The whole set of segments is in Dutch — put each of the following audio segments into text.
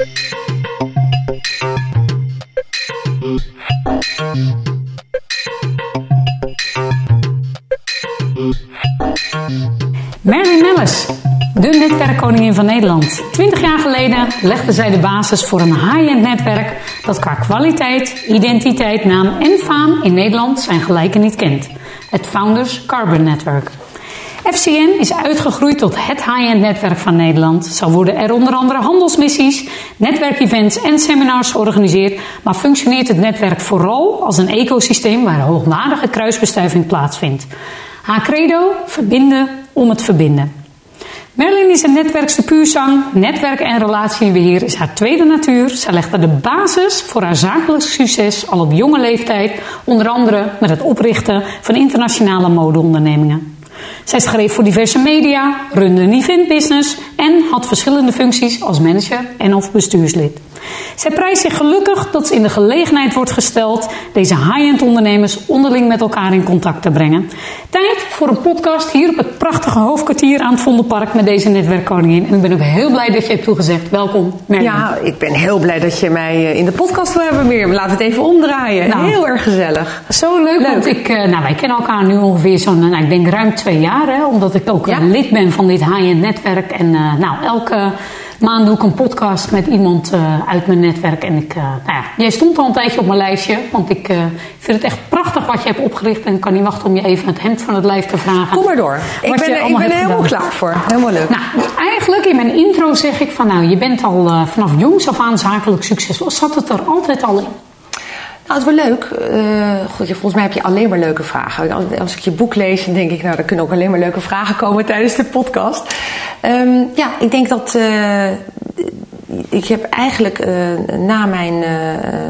Marilyn Nellis, de netwerkkoningin van Nederland. Twintig jaar geleden legde zij de basis voor een high-end netwerk dat qua kwaliteit, identiteit, naam en faam in Nederland zijn gelijken niet kent. Het Founders Carbon Network. FCN is uitgegroeid tot het high-end netwerk van Nederland. Zo worden er onder andere handelsmissies, netwerkevents en seminars georganiseerd, maar functioneert het netwerk vooral als een ecosysteem waar hoogwaardige kruisbestuiving plaatsvindt. Haar credo: verbinden om het verbinden. Merlin is een netwerkste puurzang. Netwerk en relatiebeheer is haar tweede natuur. Zij legde de basis voor haar zakelijk succes al op jonge leeftijd, onder andere met het oprichten van internationale modeondernemingen. Zij schreef voor diverse media, runde een eventbusiness en had verschillende functies als manager en of bestuurslid. Zij prijst zich gelukkig dat ze in de gelegenheid wordt gesteld deze high-end ondernemers onderling met elkaar in contact te brengen. Tijd voor een podcast hier op het prachtige hoofdkwartier aan het Vondelpark met deze netwerkkoningin. En ik ben ook heel blij dat je hebt toegezegd. Welkom, Merlin. Ja, ik ben heel blij dat je mij eh, in de podcast wil hebben weer. Laten we het even omdraaien. Nou. heel erg gezellig. Zo leuk, want ik, eh, nou, wij kennen elkaar nu ongeveer zo'n, nou, ik denk ruim twee jaar, hè, omdat ik ook Ja. lid ben van dit high-end netwerk. En eh, nou, elke maand doe ik een podcast met iemand eh, uit mijn netwerk. En ik, eh, nou ja, jij stond al een tijdje op mijn lijstje, want ik vind het echt prachtig wat je hebt opgericht. En ik kan niet wachten om je even het hemd van het lijf te vragen. Kom maar door. Ik ben, er- ik ben er helemaal gedaan. klaar voor. Helemaal leuk. Nou, eigenlijk in mijn intro zeg ik van nou, je bent al vanaf jongs af aan zakelijk succesvol. Zat het er altijd al in? Nou, het wel leuk. Eh, goed, volgens mij heb je alleen maar leuke vragen. Als, ik je boek lees, dan denk ik, nou, er kunnen ook alleen maar leuke vragen komen tijdens de podcast. Ehm, ja, ik denk dat. eh, ik heb eigenlijk eh, na mijn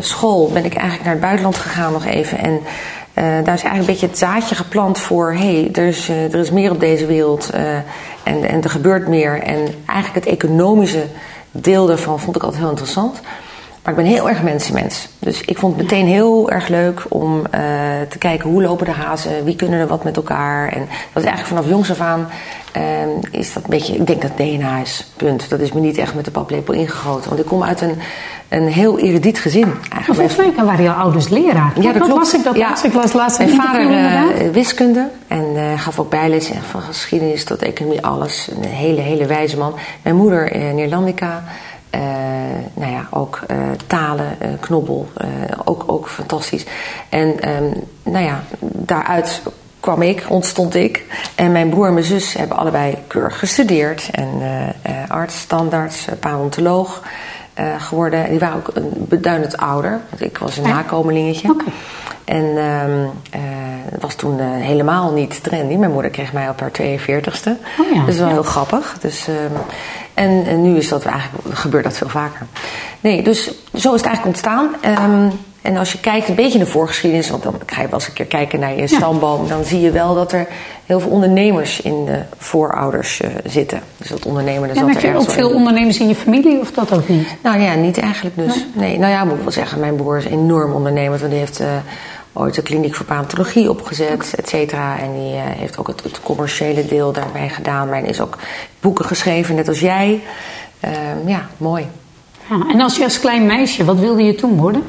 school ben ik eigenlijk naar het buitenland gegaan nog even. En daar is eigenlijk een beetje het zaadje geplant voor: hey, er, is, er is meer op deze wereld en, en er gebeurt meer. En eigenlijk het economische deel daarvan vond ik altijd heel interessant. Maar ik ben heel erg mensenmens. Dus ik vond het meteen heel erg leuk om eh, te kijken hoe lopen de hazen, wie kunnen er wat met elkaar. En dat is eigenlijk vanaf jongs af aan eh, is dat een beetje, ik denk dat DNA is, punt. Dat is me niet echt met de paplepel ingegoten. Want ik kom uit een, een heel erudiet gezin. Maar Eigenlijk. volgens mij waren jouw ouders leraar. Ja, dat klopt. las ik dat Ja. Ik las laatst Mijn vader eh, wiskunde en eh, gaf ook bijles van geschiedenis tot economie, alles. Een hele, hele wijze man. Mijn moeder Neerlandica. Eh, nou ja, ook eh, talen, eh, knobbel, ook, ook fantastisch. En ehm, nou ja, daaruit kwam ik, ontstond ik. En mijn broer en mijn zus hebben allebei keurig gestudeerd. En arts, standaards, paleontoloog eh, geworden. Die waren ook een beduidend ouder. Ik was een nakomelingetje. En het was toen eh, helemaal niet trendy. Mijn moeder kreeg mij op haar 42ste. Oh ja, Dat is wel ja. heel grappig. Dus, ehm, en, en nu is dat eigenlijk, gebeurt dat veel vaker. Nee, dus zo is het eigenlijk ontstaan. Ehm, en als je kijkt een beetje in de voorgeschiedenis, want dan ga je wel eens een keer kijken naar je stamboom, dan zie je wel dat er heel veel ondernemers in de voorouders eh, zitten. Dus dat ondernemen, daar En zat heb er je ook veel in. ondernemers in je familie of dat ook niet? Nou ja, niet eigenlijk dus. Nee, nou ja, moet ik wel zeggen, mijn broer is enorm ondernemer. Want die heeft eh, ooit een kliniek voor paleontologie opgezet, et cetera. En die eh, heeft ook het, het commerciële deel daarbij gedaan. Maar hij is ook boeken geschreven, net als jij. Ehm, ja, mooi. Ja, en als je als klein meisje, wat wilde je toen worden?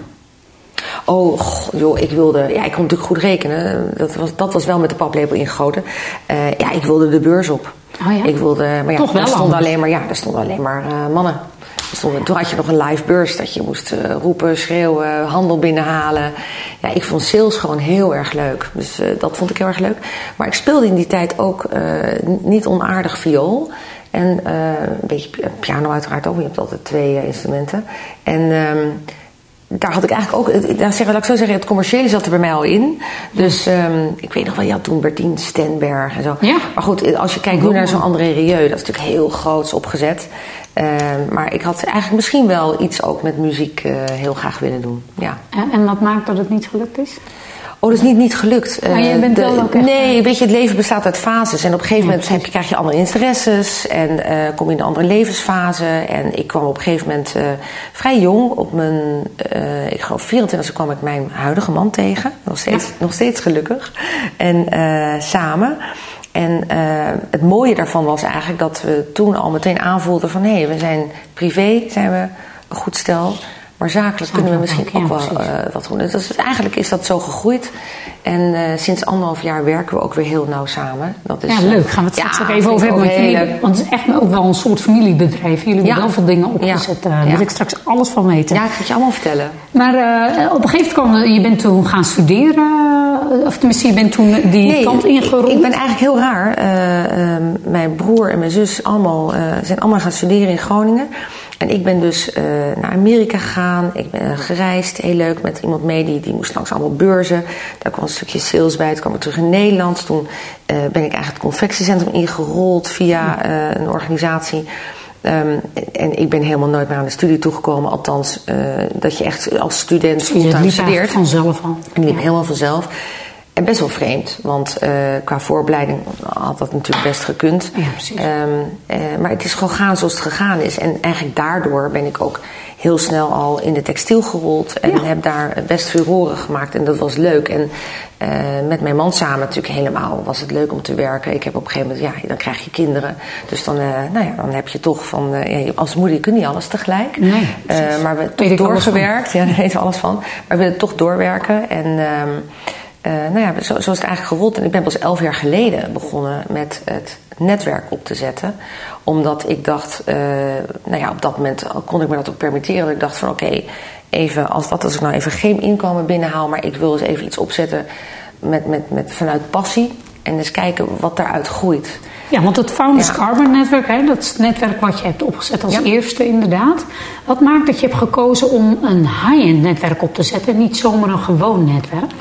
Oh, goh, joh, ik wilde... Ja, ik kon natuurlijk goed rekenen. Dat was, dat was wel met de paplepel ingegoten. Eh, ja, ik wilde de beurs op. Oh ja? Ik wilde... Maar ja, Toch wel daar stonden alleen maar, ja, daar stonden alleen maar eh, mannen. Er stonden, toen had je nog een live beurs dat je moest eh, roepen, schreeuwen, handel binnenhalen. Ja, ik vond sales gewoon heel erg leuk. Dus eh, dat vond ik heel erg leuk. Maar ik speelde in die tijd ook eh, niet onaardig viool. En eh, een beetje pi- piano uiteraard ook. Je hebt altijd twee eh, instrumenten. En... daar had ik eigenlijk ook, daar zeg, laat ik zo zeggen, het commerciële zat er bij mij al in. Dus ehm, ik weet nog wel, ja, toen Bertien Stenberg en zo. Ja. Maar goed, als je kijkt nu naar zo'n André Rieu, dat is natuurlijk heel groots opgezet. Ehm, maar ik had eigenlijk misschien wel iets ook met muziek eh, heel graag willen doen. Ja. En, en wat maakt dat het niet gelukt is? Oh, dat is niet, niet gelukt. Maar je Eh, bent wel ook echt- Nee, weet je, het leven bestaat uit fases. En op een gegeven moment heb je, krijg je andere interesses. En eh, kom je in een andere levensfase. En ik kwam op een gegeven moment eh, vrij jong. Op mijn, eh, ik geloof 24 kwam ik mijn huidige man tegen. Nog steeds, nog steeds gelukkig. En samen. En het mooie daarvan was eigenlijk dat we toen al meteen aanvoelden van... hé, hey, we zijn privé, zijn we een goed stel. Maar zakelijk kunnen we misschien ook, wel uh, wat doen. Dus eigenlijk is dat zo gegroeid. En uh, sinds anderhalf jaar werken we ook weer heel nauw samen. Dat is, ja, leuk. Gaan we het straks ja, ook even over hebben. Want, jullie, want het is echt ook wel een soort familiebedrijf. Jullie hebben heel veel dingen opgezet. Daar wil ik straks alles van weten. Ja, ik ga het je allemaal vertellen. Maar uh, op een gegeven moment, je bent toen gaan studeren. Of tenminste, je bent toen die nee, kant ingerold. Ik, ik ben eigenlijk heel raar. mijn broer en mijn zus allemaal, zijn allemaal gaan studeren in Groningen. En ik ben dus uh, naar Amerika gegaan. Ik ben gereisd, heel leuk, met iemand mee die, die moest langs allemaal beurzen. Daar kwam een stukje sales bij. Toen kwam ik terug in Nederland. Toen uh, ben ik eigenlijk het confectiecentrum ingerold via uh, een organisatie. Um, en ik ben helemaal nooit meer aan de studie toegekomen. Althans, dat je echt als student fulltime studeert. vanzelf al. Ik liep ja. helemaal vanzelf. En best wel vreemd, want uh, qua vooropleiding had dat natuurlijk best gekund. Ja, precies. Um, uh, maar het is gewoon gaan zoals het gegaan is. En eigenlijk daardoor ben ik ook heel snel al in de textiel gerold. En ja. heb daar best furoren gemaakt. En dat was leuk. En uh, met mijn man samen natuurlijk helemaal was het leuk om te werken. Ik heb op een gegeven moment, ja, dan krijg je kinderen. Dus dan, nou ja, dan heb je toch van, ja, als moeder je kunt niet alles tegelijk. Nee, maar we hebben toch doorgewerkt. Ja, daar weten we alles van. Maar we willen toch doorwerken. En... Um, uh, nou ja, zo, zo, is het eigenlijk gerold. En ik ben pas elf jaar geleden begonnen met het netwerk op te zetten. Omdat ik dacht, uh, nou ja, op dat moment kon ik me dat ook permitteren. Dat ik dacht van oké, even als wat als ik nou even geen inkomen binnenhaal, maar ik wil eens even iets opzetten met, met, met, vanuit passie. En eens kijken wat daaruit groeit. Ja, want het Founders ja. Carbon Network, hè, dat is het netwerk wat je hebt opgezet als ja. eerste inderdaad. Wat maakt dat je hebt gekozen om een high-end netwerk op te zetten, niet zomaar een gewoon netwerk?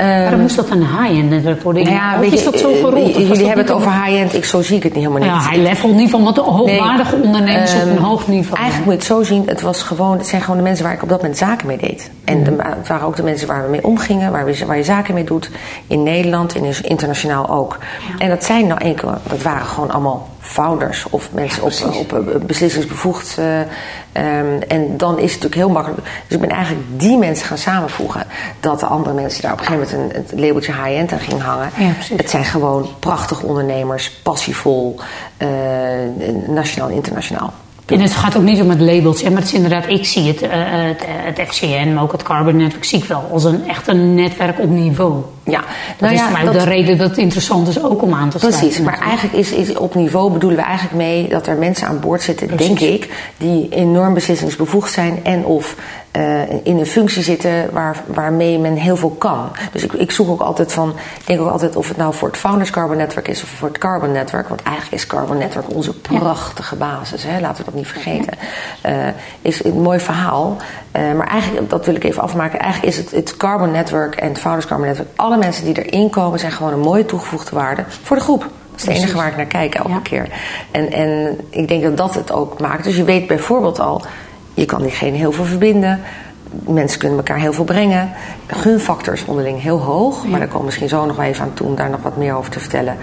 Um, Waarom moest dat een high-end netwerk worden? Nou ja, of is dat zo gerold? Jullie hebben het over high-end, ik, zo zie ik het niet helemaal niet. Ja, high level in ieder geval, want hoogwaardige nee, ondernemers um, op een hoog niveau. Eigenlijk moet je het zo zien, het, was gewoon, het zijn gewoon de mensen waar ik op dat moment zaken mee deed. En de, het waren ook de mensen waar we mee omgingen, waar, we, waar je zaken mee doet. In Nederland en internationaal ook. Ja. En dat zijn nou enkel, dat waren gewoon allemaal founders of mensen ja, op, op, beslissingsbevoegd. Uh, um, en dan is het natuurlijk heel makkelijk. Dus ik ben eigenlijk die mensen gaan samenvoegen. Dat de andere mensen daar op een gegeven moment een, het labeltje high-end aan gingen hangen. Ja, het zijn gewoon prachtige ondernemers, passievol, uh, nationaal en internationaal. En het gaat ook niet om het labeltje, maar het is inderdaad, ik zie het, uh, het, het FCN, maar ook het Carbon Network, zie ik wel als een echt een netwerk op niveau. Ja, dat nou is ja, voor mij dat, de reden dat het interessant is ook om aan te sluiten. Precies, maar eigenlijk is, is op niveau bedoelen we eigenlijk mee dat er mensen aan boord zitten, precies. denk ik, die enorm beslissingsbevoegd zijn en of uh, in een functie zitten waar, waarmee men heel veel kan. Dus ik, ik zoek ook altijd van, ik denk ook altijd of het nou voor het Founders Carbon Network is of voor het Carbon Network, want eigenlijk is Carbon Network onze prachtige basis, hè? laten we dat niet vergeten. Uh, is een mooi verhaal, uh, maar eigenlijk, dat wil ik even afmaken, eigenlijk is het, het Carbon Network en het Founders Carbon Network, alle mensen die erin komen zijn gewoon een mooie toegevoegde waarde voor de groep. Dat is het enige waar ik naar kijk elke ja. keer. En, en ik denk dat dat het ook maakt. Dus je weet bijvoorbeeld al, je kan diegene heel veel verbinden. Mensen kunnen elkaar heel veel brengen. De gunfactor is onderling heel hoog. Maar daar komen we misschien zo nog wel even aan toe om daar nog wat meer over te vertellen.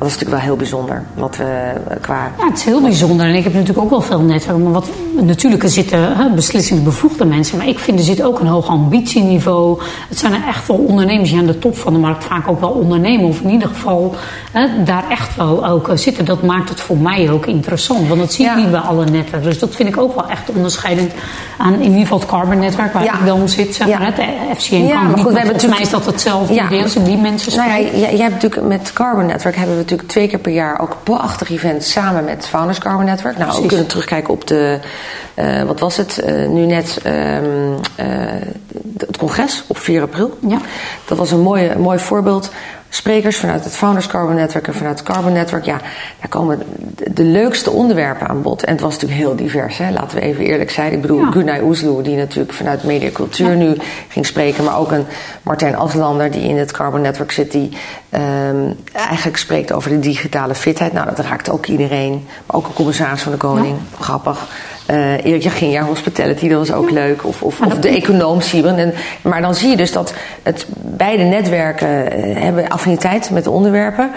Dat is natuurlijk wel heel bijzonder. Wat we qua. Ja, het is heel bijzonder. En ik heb natuurlijk ook wel veel netwerken. Maar wat, natuurlijk, er zitten hè, beslissingsbevoegde mensen. Maar ik vind er zit ook een hoog ambitieniveau. Het zijn er echt wel ondernemers die aan de top van de markt vaak ook wel ondernemen. Of in ieder geval hè, daar echt wel ook zitten. Dat maakt het voor mij ook interessant. Want dat zie ik ja. niet bij alle netwerken. Dus dat vind ik ook wel echt onderscheidend aan in ieder geval het Carbon netwerk waar ja. ik dan zit. Zeg maar, het FCN ja, maar goed, we hebben volgens mij is dat hetzelfde Ja. Die mensen Nou ja, spreken. jij, jij hebt natuurlijk met Carbon Network hebben we natuurlijk twee keer per jaar ook prachtige events samen met Founders Carbon Network. Nou, we Precies. kunnen terugkijken op de, eh, wat was het, Eh, nu net ehm, eh, het congres op 4 april. Ja. Dat was een mooie, mooi voorbeeld. Sprekers vanuit het Founders Carbon Network en vanuit het Carbon Network. Ja, daar komen de, leukste onderwerpen aan bod. En het was natuurlijk heel divers, hè? laten we even eerlijk zijn. Ik bedoel, Ja. Gunay Oesloe, die natuurlijk vanuit mediacultuur nu ging spreken. Maar ook een Martijn Aslander, die in het Carbon Network zit, die ehm, eigenlijk spreekt over de digitale fitheid. Nou, dat raakt ook iedereen. Maar ook een commissaris van de Koning, grappig. Uh, Erik Jaginja, Hospitality, dat was ook leuk. Of, of, of de econoom Sieben. En, maar dan zie je dus dat het, beide netwerken eh, hebben affiniteit met de onderwerpen.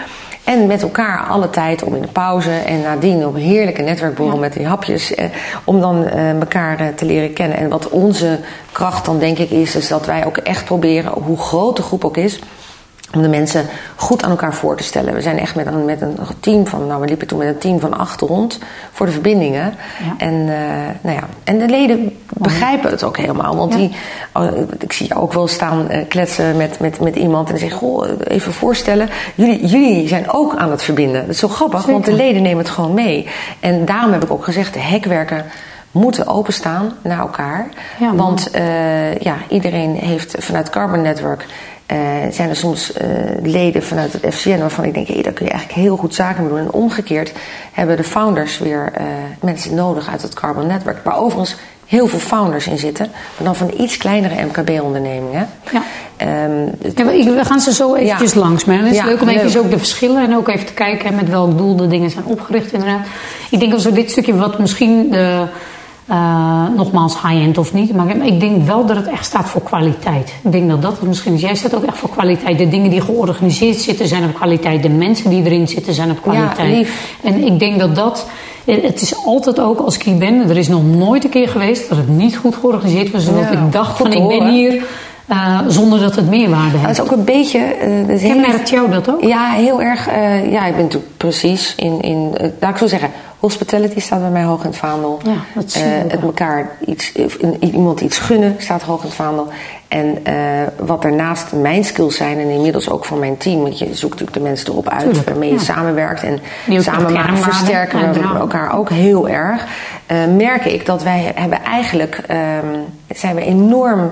En met elkaar alle tijd om in de pauze en nadien op een heerlijke netwerkborrel Ja. met die hapjes. Eh, om dan eh, elkaar eh, te leren kennen. En wat onze kracht dan denk ik is, is dat wij ook echt proberen, hoe groot de groep ook is, om de mensen goed aan elkaar voor te stellen. We zijn echt met een, met een team van, nou we liepen toen met een team van acht rond voor de verbindingen. En, uh, nou ja, en de leden begrijpen het ook helemaal. Want die, oh, ik zie jou ook wel staan uh, kletsen met, met, met iemand en zeggen: Goh, even voorstellen, jullie, jullie zijn ook aan het verbinden. Dat is zo grappig, Zeker. want de leden nemen het gewoon mee. En daarom heb ik ook gezegd: de hekwerken moeten openstaan naar elkaar. Ja, want uh, ja, iedereen heeft vanuit Carbon Network uh, zijn er soms uh, leden vanuit het FCN waarvan ik denk, hé, daar kun je eigenlijk heel goed zaken mee doen. En omgekeerd hebben de founders weer uh, mensen nodig uit het Carbon Network. Waar overigens heel veel founders in zitten, maar dan van iets kleinere MKB-ondernemingen. Ja. Um, ja, we gaan ze zo eventjes ja. langs. Maar het is ja, leuk om even ook de verschillen en ook even te kijken met welk doel de dingen zijn opgericht inderdaad. Ik denk als we dit stukje wat misschien de uh, nogmaals, high-end of niet. Maar ik denk wel dat het echt staat voor kwaliteit. Ik denk dat dat het misschien is. Jij staat ook echt voor kwaliteit. De dingen die georganiseerd zitten zijn op kwaliteit. De mensen die erin zitten zijn op kwaliteit. Ja, lief. En ik denk dat dat. Het is altijd ook, als ik hier ben, er is nog nooit een keer geweest dat het niet goed georganiseerd was. Ja, dat ik dacht van, ik ben hier uh, zonder dat het meerwaarde heeft. Dat is ook een beetje... Uh, Kenmerkt jou dat ook? Ja, heel erg. Uh, ja, ik ben natuurlijk precies in... in laat ik zo zeggen, hospitality staat bij mij hoog in het vaandel. Ja, dat zie het elkaar iets, iemand iets gunnen staat hoog in het vaandel. En wat daarnaast mijn skills zijn en inmiddels ook van mijn team. Want je zoekt natuurlijk de mensen erop uit Tuurlijk, waarmee je ja. samenwerkt. En samen maken, versterken we elkaar ook heel erg. merk ik dat wij hebben eigenlijk... Um, zijn we enorm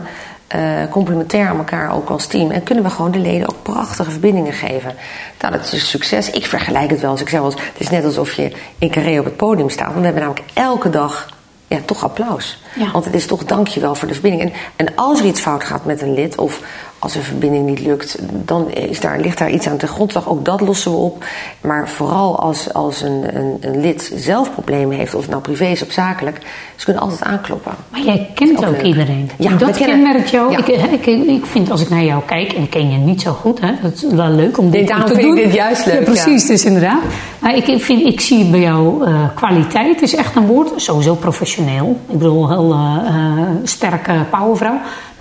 uh, complementair aan elkaar ook als team. En kunnen we gewoon de leden ook prachtige verbindingen geven. Nou, dat is een succes. Ik vergelijk het wel als ik zeg, het is net alsof je in Carré op het podium staat. Want we hebben namelijk elke dag ja, toch applaus. Ja. Want het is toch dankjewel voor de verbinding. En, en als er iets fout gaat met een lid, of als een verbinding niet lukt, dan is daar, ligt daar iets aan de grondslag. Ook dat lossen we op. Maar vooral als, als een, een, een lid zelf problemen heeft, of het nou privé is of zakelijk, ze kunnen altijd aankloppen. Maar jij kent ook, ook iedereen. Ja, dat kenmerkt jou. Ja. Ik, ik, ik vind als ik naar jou kijk, en ik ken je niet zo goed, hè, dat is wel leuk om dit, dit te doen. Ik dit juist leuk. Ja, precies, dus inderdaad. Maar ik, vind, ik zie bij jou uh, kwaliteit is echt een woord. Sowieso professioneel. Ik bedoel, heel uh, sterke powervrouw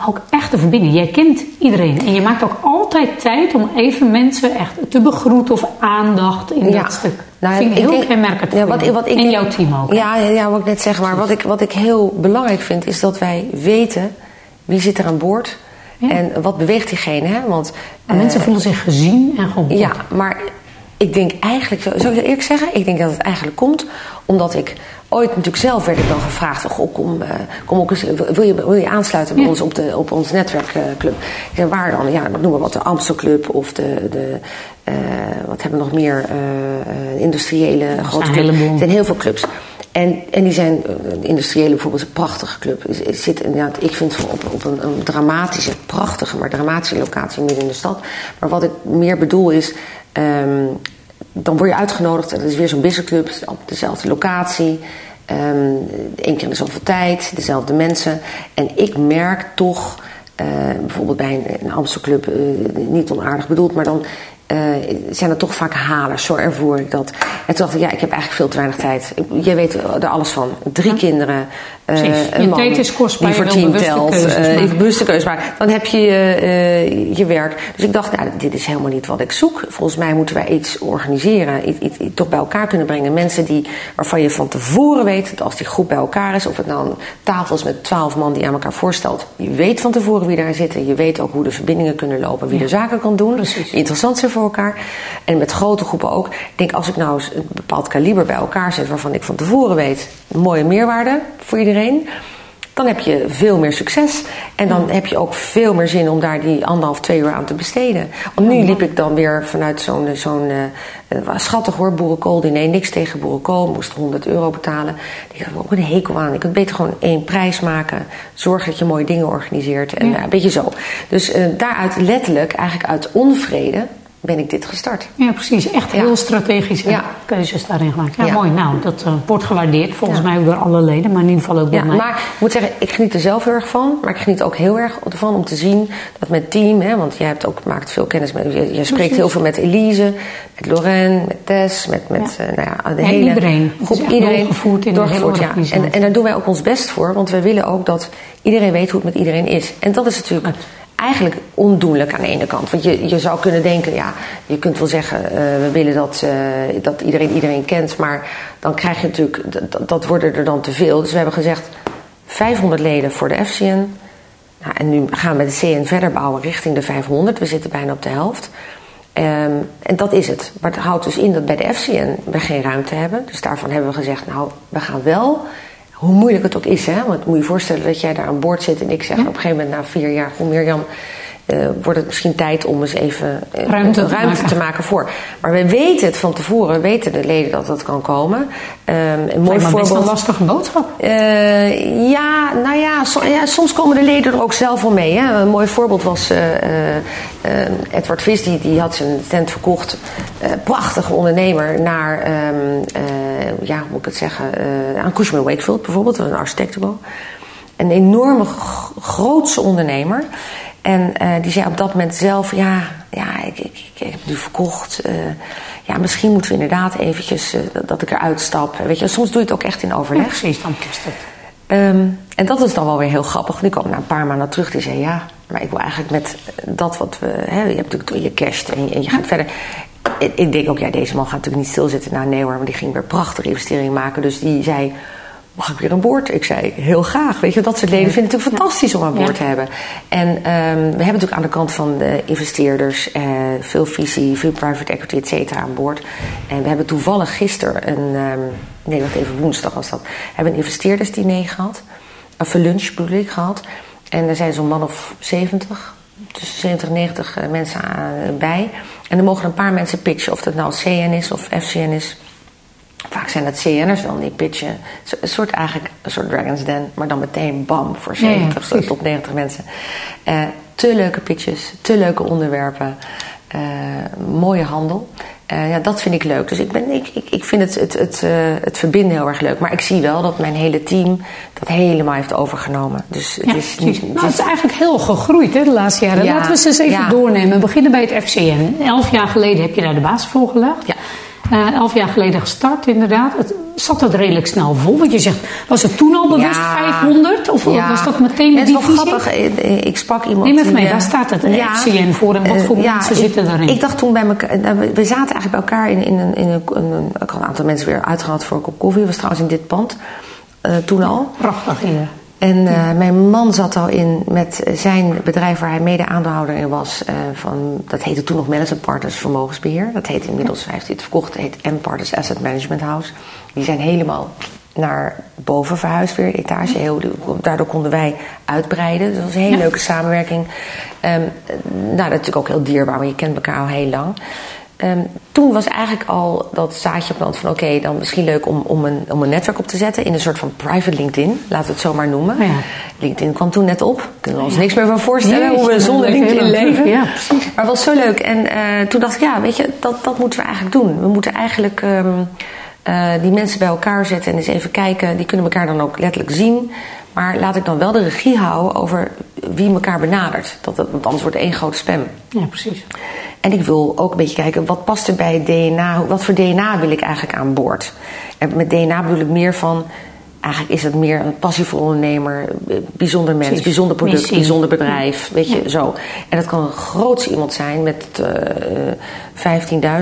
ook echt te verbinden. Jij kent iedereen. En je maakt ook altijd tijd om even mensen echt te begroeten of aandacht in dat stuk. Nou, vind ik, ik heel denk, kenmerkend ja, wat, wat ik En jouw team ook. Ja, ja, wat ik net zeg. Maar wat ik, wat ik heel belangrijk vind is dat wij weten wie zit er aan boord. Ja. En wat beweegt diegene. Hè? Want, uh, mensen voelen zich gezien en gehoord. Ja, maar ik denk eigenlijk, zou ik eerlijk zeggen, ik denk dat het eigenlijk komt omdat ik ooit natuurlijk zelf werd ik dan gevraagd: goh, kom, uh, kom ook eens, wil je, wil je aansluiten bij ja. ons op, de, op ons netwerkclub? ik zei, waar dan? Ja, noemen we wat, de Amstelclub of de, de uh, wat hebben we nog meer? Uh, industriële grote clubs. Er zijn heel veel clubs. En, en die zijn, de industriële bijvoorbeeld, een prachtige club. Zit inderdaad, ik vind op, op een, een, dramatische, prachtige, maar dramatische locatie midden in de stad. Maar wat ik meer bedoel is. Um, dan word je uitgenodigd. Dat is weer zo'n businessclub, op dezelfde locatie. Um, Eén keer in de zoveel tijd, dezelfde mensen. En ik merk toch, uh, bijvoorbeeld bij een, een Amstelclub, uh, niet onaardig bedoeld, maar dan uh, zijn er toch vaak halers. Zo ervoor ik dat. En toen dacht ik, ja, ik heb eigenlijk veel te weinig tijd. Jij weet er alles van. Drie ja. kinderen, uh, een man tijd is kostbaar, die voor tien telt. Uh, bewuste keuze maar Dan heb je je werk. Dus ik dacht, nou, dit is helemaal niet wat ik zoek. Volgens mij moeten wij iets organiseren. Iets, iets, iets toch bij elkaar kunnen brengen. Mensen die, waarvan je van tevoren weet dat als die groep bij elkaar is... of het nou een tafel is met twaalf man die aan elkaar voorstelt... je weet van tevoren wie daar zitten. Je weet ook hoe de verbindingen kunnen lopen. Wie ja. de zaken kan doen. Precies. Interessant zijn voor elkaar. En met grote groepen ook. Ik denk, als ik nou eens een bepaald kaliber bij elkaar zet... waarvan ik van tevoren weet... een mooie meerwaarde voor iedereen dan heb je veel meer succes. En dan heb je ook veel meer zin om daar die anderhalf, twee uur aan te besteden. Want nu liep ik dan weer vanuit zo'n zo'n uh, schattig hoor, boerenkool diner. Niks tegen boerenkool, moest 100 euro betalen. Ik had ook een hekel aan. Ik kunt beter gewoon één prijs maken. Zorg dat je mooie dingen organiseert. En ja. uh, een beetje zo. Dus uh, daaruit letterlijk, eigenlijk uit onvrede, ben ik dit gestart. Ja, precies. Echt heel ja. strategische ja. keuzes daarin gemaakt. Ja, ja. mooi. Nou, dat uh, wordt gewaardeerd. Volgens mij ook door alle leden, maar in ieder geval ook door mij. Maar ik moet zeggen, ik geniet er zelf heel erg van. Maar ik geniet ook heel erg ervan om te zien dat met team... Hè, want jij hebt ook, maakt veel kennis met... Je, je spreekt heel veel met Elise, met Lorraine, met Tess, met, met uh, nou ja, de hele iedereen. groep. Iedereen doorgevoerd in doorgevoerd, de hele ja. En, en daar doen wij ook ons best voor. Want we willen ook dat iedereen weet hoe het met iedereen is. En dat is natuurlijk... eigenlijk ondoenlijk aan de ene kant. Want je, je zou kunnen denken, ja, je kunt wel zeggen, uh, we willen dat, uh, dat iedereen iedereen kent. Maar dan krijg je natuurlijk, dat, dat worden er dan te veel. Dus we hebben gezegd, 500 leden voor de FCN. Nou, en nu gaan we de CN verder bouwen richting de 500. We zitten bijna op de helft. Um, en dat is het. Maar het houdt dus in dat bij de FCN we geen ruimte hebben. Dus daarvan hebben we gezegd, nou, we gaan wel hoe moeilijk het ook is. Hè? Want moet je je voorstellen dat jij daar aan boord zit en ik zeg op een gegeven moment na vier jaar: Goh, Mirjam, uh, wordt het misschien tijd om eens even uh, ruimte, ruimte te, maken. te, maken. voor. Maar we weten het van tevoren, weten de leden dat dat kan komen. Um, een mooi maar voorbeeld. een lastige boodschap. Uh, ja, nou ja, so, ja, soms komen de leden er ook zelf wel mee. Hè. Een mooi voorbeeld was Edward Vis, die, die had zijn tent verkocht. prachtige ondernemer naar, um, ja, hoe moet ik het zeggen, aan Cushman Wakefield bijvoorbeeld, een architectenbureau. Een enorme grootse ondernemer. En uh, die zei op dat moment zelf: Ja, ja ik, ik, ik heb nu verkocht. Uh, ja, misschien moeten we inderdaad eventjes uh, dat ik eruit stap. Weet je, soms doe je het ook echt in overleg. Ja, precies, dan past het. Um, en dat is dan wel weer heel grappig. Die kwam na een paar maanden terug. Die zei: Ja, maar ik wil eigenlijk met dat wat we. Hè, je hebt natuurlijk je casht en je, en je gaat ja. verder. Ik, ik, denk ook, ja, deze man gaat natuurlijk niet stilzitten. Nou, nee hoor, maar die ging weer prachtige investeringen maken. Dus die zei mag ik weer aan boord? Ik zei, heel graag. Weet je, dat soort leden vinden het natuurlijk fantastisch om aan boord te hebben. En um, we hebben natuurlijk aan de kant van de investeerders uh, veel visie, veel private equity, et cetera, aan boord. En we hebben toevallig gisteren een, um, nee, wacht even, woensdag was dat, hebben een investeerdersdiner gehad. Of een lunch bedoel ik gehad. En er zijn zo'n man of 70, tussen 70 en 90 uh, mensen aan, uh, bij. En er mogen een paar mensen pitchen, of dat nou CN is of FCN is. Vaak zijn het CN'ers dan die pitchen. Een soort eigenlijk een soort Dragon's Den, maar dan meteen bam voor 70 ja, ja, tot 90 mensen. Uh, te leuke pitches, te leuke onderwerpen, uh, mooie handel. Uh, ja, dat vind ik leuk. Dus ik, ben, ik, ik, ik vind het, het, het, het verbinden heel erg leuk. Maar ik zie wel dat mijn hele team dat helemaal heeft overgenomen. Dus het, ja, is, niet, het, nou, het is eigenlijk heel gegroeid hè, de laatste jaren. Ja, Laten we eens eens even doornemen. We beginnen bij het FCN. Elf jaar geleden heb je daar de baas voor gelegd. Ja. Uh, elf jaar geleden gestart, inderdaad. Het, zat dat redelijk snel vol? Want je zegt, was het toen al bewust ja, 500? Of ja. was dat meteen Het die is wel grappig. Ik sprak iemand... Neem even mee, daar staat het. Ja, FCN voor en wat voor uh, mensen ik, zitten daarin? Ik dacht toen bij elkaar... We zaten eigenlijk bij elkaar in, in, een, in een, een... Ik had een aantal mensen weer uitgehaald voor een kop koffie. Dat was trouwens in dit pand. Uh, toen al. Prachtig hier. En uh, mijn man zat al in met zijn bedrijf waar hij mede aandeelhouder in was. Uh, van, dat heette toen nog Madison Partners Vermogensbeheer. Dat heet inmiddels, hij heeft het verkocht, het heet M Partners Asset Management House. Die zijn helemaal naar boven verhuisd weer, etage. Heel, daardoor konden wij uitbreiden. Dus dat was een hele ja. leuke samenwerking. Um, nou, dat is natuurlijk ook heel dierbaar, maar je kent elkaar al heel lang. Um, toen was eigenlijk al dat zaadje plant van oké, okay, dan misschien leuk om, om, een, om een netwerk op te zetten in een soort van private LinkedIn, laten we het zo maar noemen. Ja. LinkedIn kwam toen net op. Kunnen we ons ja. niks meer van voorstellen hoe we zonder LinkedIn leven. Ja, maar het was zo leuk. En uh, toen dacht ik, ja, weet je, dat, dat moeten we eigenlijk doen. We moeten eigenlijk um, uh, die mensen bij elkaar zetten en eens even kijken. Die kunnen elkaar dan ook letterlijk zien. Maar laat ik dan wel de regie houden over wie elkaar benadert. Dat, dat, want anders wordt één grote spam. Ja, precies. En ik wil ook een beetje kijken, wat past er bij DNA? Wat voor DNA wil ik eigenlijk aan boord? En met DNA bedoel ik meer van... Eigenlijk is het meer een passievol ondernemer, bijzonder mens, Precies. bijzonder product, Missie. bijzonder bedrijf, weet je, Ja. zo. En dat kan een groots iemand zijn met uh,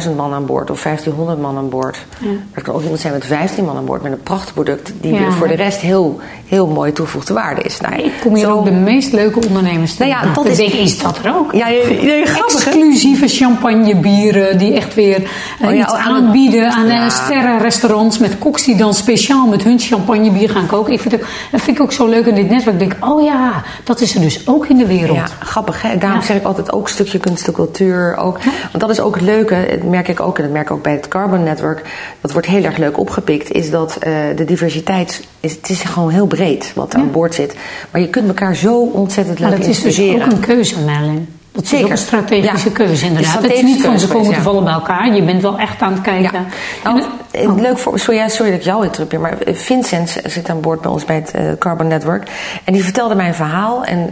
15.000 man aan boord of 1500 man aan boord. Ja. Maar het kan ook iemand zijn met 15 man aan boord met een prachtig product die Ja. voor de rest heel, heel mooi toegevoegde waarde is. Nou, Ik kom hier zo- ook de meest leuke ondernemers tegen. Nou ja, dat is- is dat er ook? Ja, je, hè? Exclusieve champagnebieren die echt weer eh, Oh iets oh, aan- aanbieden aan eh, sterrenrestaurants met koks die dan speciaal met hun champagnebier gaan koken. Ik vind het, dat vind ik ook zo leuk in dit netwerk. Ik denk, oh ja, dat is er dus ook in de wereld. Ja, grappig hè. Daarom Ja. zeg ik altijd ook een stukje kunst en cultuur. Ook. Want dat is ook het leuke, dat merk ik ook, en dat merk ik ook bij het Carbon Network. Dat wordt heel erg leuk opgepikt, is dat eh, de diversiteit, is, het is gewoon heel breed wat aan boord zit. Maar je kunt elkaar zo ontzettend Maar laten dat is dus ook een keuze, Merlin. Dat is Zeker. een strategische Ja. keuze inderdaad. Het is niet van ze komen te vallen bij elkaar. Je bent wel echt aan het kijken. Ja. Nou, het- eh, oh. Leuk voor, sorry, sorry dat ik jou interrupeer, maar eh, Vincent zit aan boord bij ons bij het eh, Carbon Network. En die vertelde mij een verhaal en,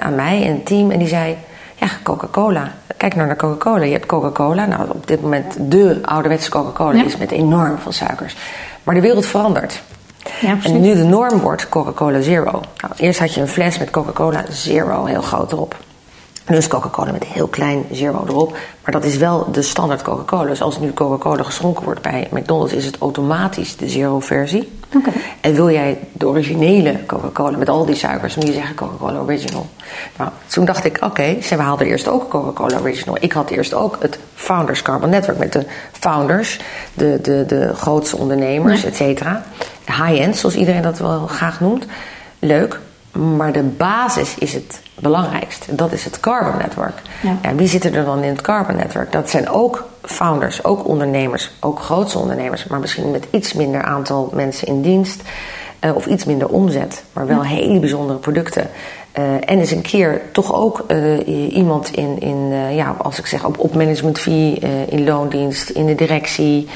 aan mij en het team. En die zei, ja, Coca-Cola. Kijk nou naar Coca-Cola. Je hebt Coca-Cola. Nou, op dit moment de ouderwetse Coca-Cola Ja. is met enorm veel suikers. Maar de wereld verandert. Ja. En nu de norm wordt Coca-Cola Zero. Nou, eerst had je een fles met Coca-Cola Zero heel groot erop. Nu is Coca-Cola met heel klein zero erop. Maar dat is wel de standaard Coca-Cola. Dus als nu Coca-Cola geschonken wordt bij McDonald's, is het automatisch de zero-versie. Oké. En wil jij de originele Coca-Cola met al die suikers, moet je zeggen Coca-Cola Original. Nou, toen dacht ik, oké, ze hadden eerst ook Coca-Cola Original. Ik had eerst ook het Founders Carbon Network met de founders, de, de, de grootste ondernemers, et cetera. High-end, zoals iedereen dat wel graag noemt. Leuk, maar de basis is het belangrijkst. Dat is het Carbon Network. Ja. En wie zitten er dan in het Carbon Network? Dat zijn ook founders, ook ondernemers, ook grootste ondernemers, maar misschien met iets minder aantal mensen in dienst eh, of iets minder omzet, maar wel hele bijzondere producten. Eh, en eens een keer toch ook eh, iemand in, in eh, ja, als ik zeg, op, op management fee, in loondienst, in de directie.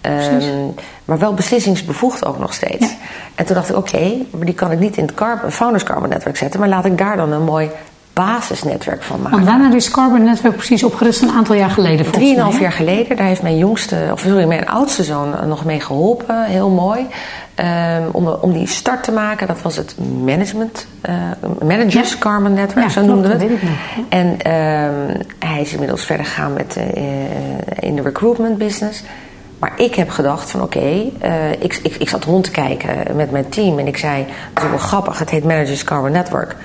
Ehm, maar wel beslissingsbevoegd ook nog steeds. Ja. En toen dacht ik, oké, maar die kan ik niet in het Founders Carbon Network zetten, maar laat ik daar dan een mooi basisnetwerk van maken. Want wanneer is Carbon Network precies opgericht? Een aantal jaar geleden volgens mij. Drieënhalf jaar geleden, daar heeft mijn jongste, of sorry, mijn oudste zoon nog mee geholpen. Heel mooi. Ehm, om, om die start te maken, dat was het management, eh, managers Ja. Carbon Network, Ja, zo noemden we dat het. weet ik. En ehm, hij is inmiddels verder gegaan met, eh, eh, in de recruitment business. Maar ik heb gedacht van oké, ik, ik, ik zat rond te kijken met mijn team en ik zei, dat is wel grappig, het heet Managers Carbon Network.